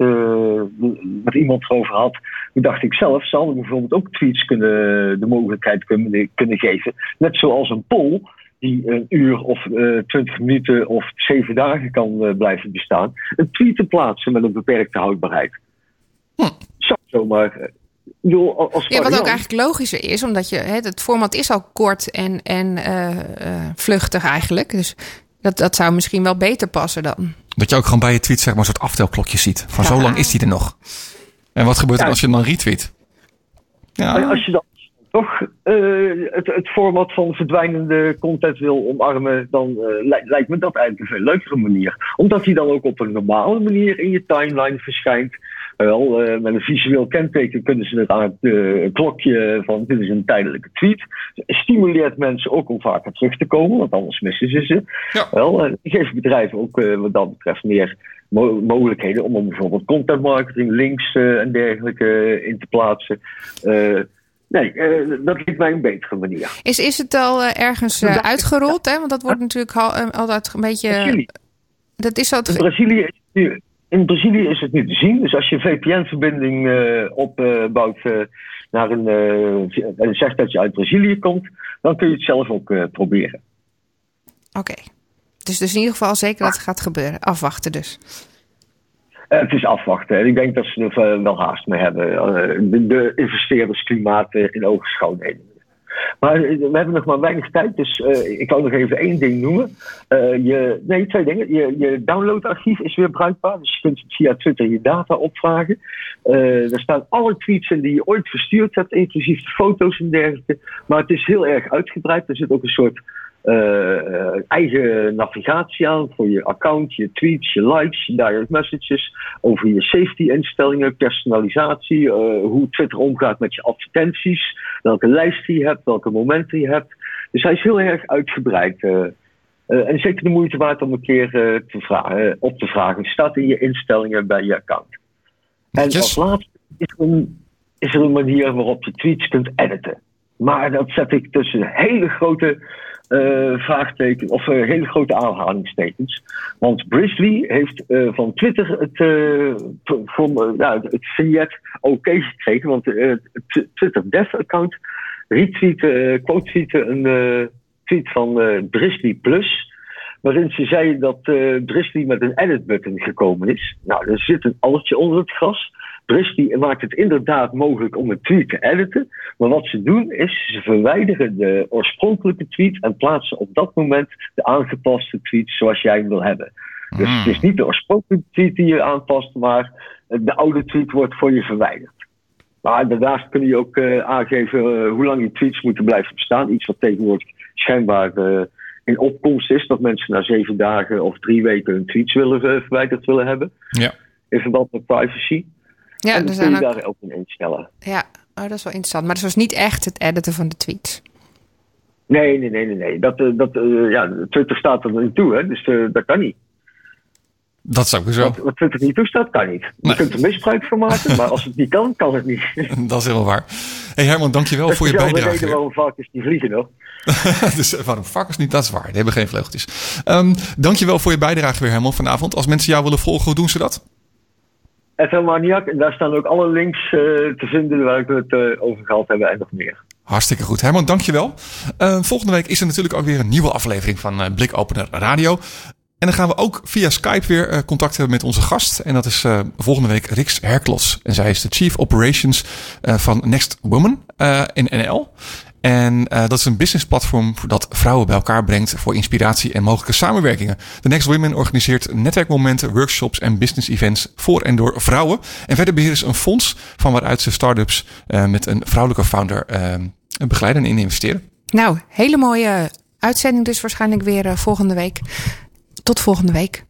met iemand erover had, bedacht ik zelf, zal ik bijvoorbeeld ook tweets kunnen, de mogelijkheid kunnen, kunnen geven. Net zoals een poll die een uur of twintig minuten of zeven dagen kan blijven bestaan. Een tweet te plaatsen met een beperkte houdbaarheid. Hm. Zou zomaar als ja, wat ook eigenlijk logischer is, omdat je, het format is al kort en, en uh, uh, vluchtig eigenlijk. Dus dat, dat zou misschien wel beter passen dan. Dat je ook gewoon bij je tweet zeg maar een soort aftelklokje ziet. Van zo lang is die er nog. En wat gebeurt er als je hem dan retweet? Ja. Als je dan toch uh, het, het, format van verdwijnende content wil omarmen, dan uh, lijkt me dat eigenlijk een veel leukere manier. Omdat hij dan ook op een normale manier in je timeline verschijnt. Wel, uh, met een visueel kenteken kunnen ze het aan het uh, klokje van dit is een tijdelijke tweet. Stimuleert mensen ook om vaker terug te komen, want anders missen ze ze. Ja. Wel, uh, geeft bedrijven ook wat dat betreft meer mo mogelijkheden om, om bijvoorbeeld content marketing, links en dergelijke in te plaatsen. Nee, dat lijkt mij een betere manier. Is, is het al ergens uitgerold? Hè? Want dat wordt natuurlijk altijd een beetje. Brazilië. Dat is altijd... In Brazilië is nu in Brazilië is het nu te zien. Dus als je een VPN-verbinding uh, eh, opbouwt uh, naar een, uh, en zegt dat je uit Brazilië komt, dan kun je het zelf ook proberen. Oké. Dus, dus in ieder geval zeker dat het gaat gebeuren. Afwachten dus. het is afwachten. En ik denk dat ze er wel haast mee hebben. de, de investeerdersklimaat in ogenschouw nemen. Maar we hebben nog maar weinig tijd, dus uh, ik kan nog even één ding noemen. Uh, je, nee, twee dingen. Je, je downloadarchief is weer bruikbaar, dus je kunt via Twitter je data opvragen. Uh, er staan alle tweets in die je ooit verstuurd hebt, inclusief de foto's en dergelijke. Maar het is heel erg uitgebreid. Er zit ook een soort uh, eigen navigatie aan voor je account, je tweets, je likes, je direct messages, over je safety instellingen, personalisatie, uh, hoe Twitter omgaat met je advertenties, welke lijsten je hebt, welke momenten je hebt. Dus hij is heel erg uitgebreid. en zeker de moeite waard om een keer te vragen, op te vragen. Staat in je instellingen bij je account. En als laatste is er, een, is er een manier waarop je tweets kunt editen. Maar dat zet ik tussen hele grote uh, of uh, hele grote aanhalingstekens. Want Brisley heeft uh, van Twitter het, voor, nou, het oké gekregen. Want het Twitter dev-account retweette, quote een tweet van Brisley Plus. Waarin ze zei dat Brisley met een edit-button gekomen is. Nou, er zit een allertje onder het gras. Brisky maakt het inderdaad mogelijk om een tweet te editen. Maar wat ze doen is, ze verwijderen de oorspronkelijke tweet en plaatsen op dat moment de aangepaste tweet zoals jij hem wil hebben. Dus het is niet de oorspronkelijke tweet die je aanpast, maar de oude tweet wordt voor je verwijderd. Maar daarnaast kun je ook uh, aangeven uh, hoe lang je tweets moeten blijven bestaan. Iets wat tegenwoordig schijnbaar uh, in opkomst is. Dat mensen na zeven dagen of drie weken hun tweets willen, verwijderd willen hebben. Ja. In verband met privacy. Ja, en dan kun je ook... daar ook in instellen. Ja, oh, dat is wel interessant. Maar dat was niet echt het editen van de tweets. Nee, nee, nee, nee. nee. Dat, eh, dat, uh, ja, Twitter staat er niet toe, hè? dus uh, dat kan niet. Dat zou ik zo. Wat, wat Twitter niet toestaat, kan niet. Je kunt er misbruik van maken, maar als het niet kan, kan het niet. dat is helemaal waar. hey Herman, dankjewel voor je bijdrage. Dat is de waarom varkens niet vliegen, hoor. dus waarom varkens niet? Dat is waar. Die hebben geen vleugeltjes. Um, dankjewel voor je bijdrage weer, Herman, vanavond. Als mensen jou willen volgen, hoe doen ze dat? FM Maniac. En daar staan ook alle links uh, te vinden waar we het uh, over gehad hebben en nog meer. Hartstikke goed. Herman, dankjewel. Uh, volgende week is er natuurlijk ook weer een nieuwe aflevering van Blikopener Radio. En dan gaan we ook via Skype weer contact hebben met onze gast. En dat is volgende week Rix Herklos. En zij is de Chief Operations van Next Woman in NL. En dat is een businessplatform dat vrouwen bij elkaar brengt voor inspiratie en mogelijke samenwerkingen. The Next Women organiseert netwerkmomenten, workshops en business events voor en door vrouwen. En verder beheren ze een fonds van waaruit ze start-ups met een vrouwelijke founder begeleiden en investeren. Nou, hele mooie uitzending dus waarschijnlijk weer volgende week. Tot volgende week.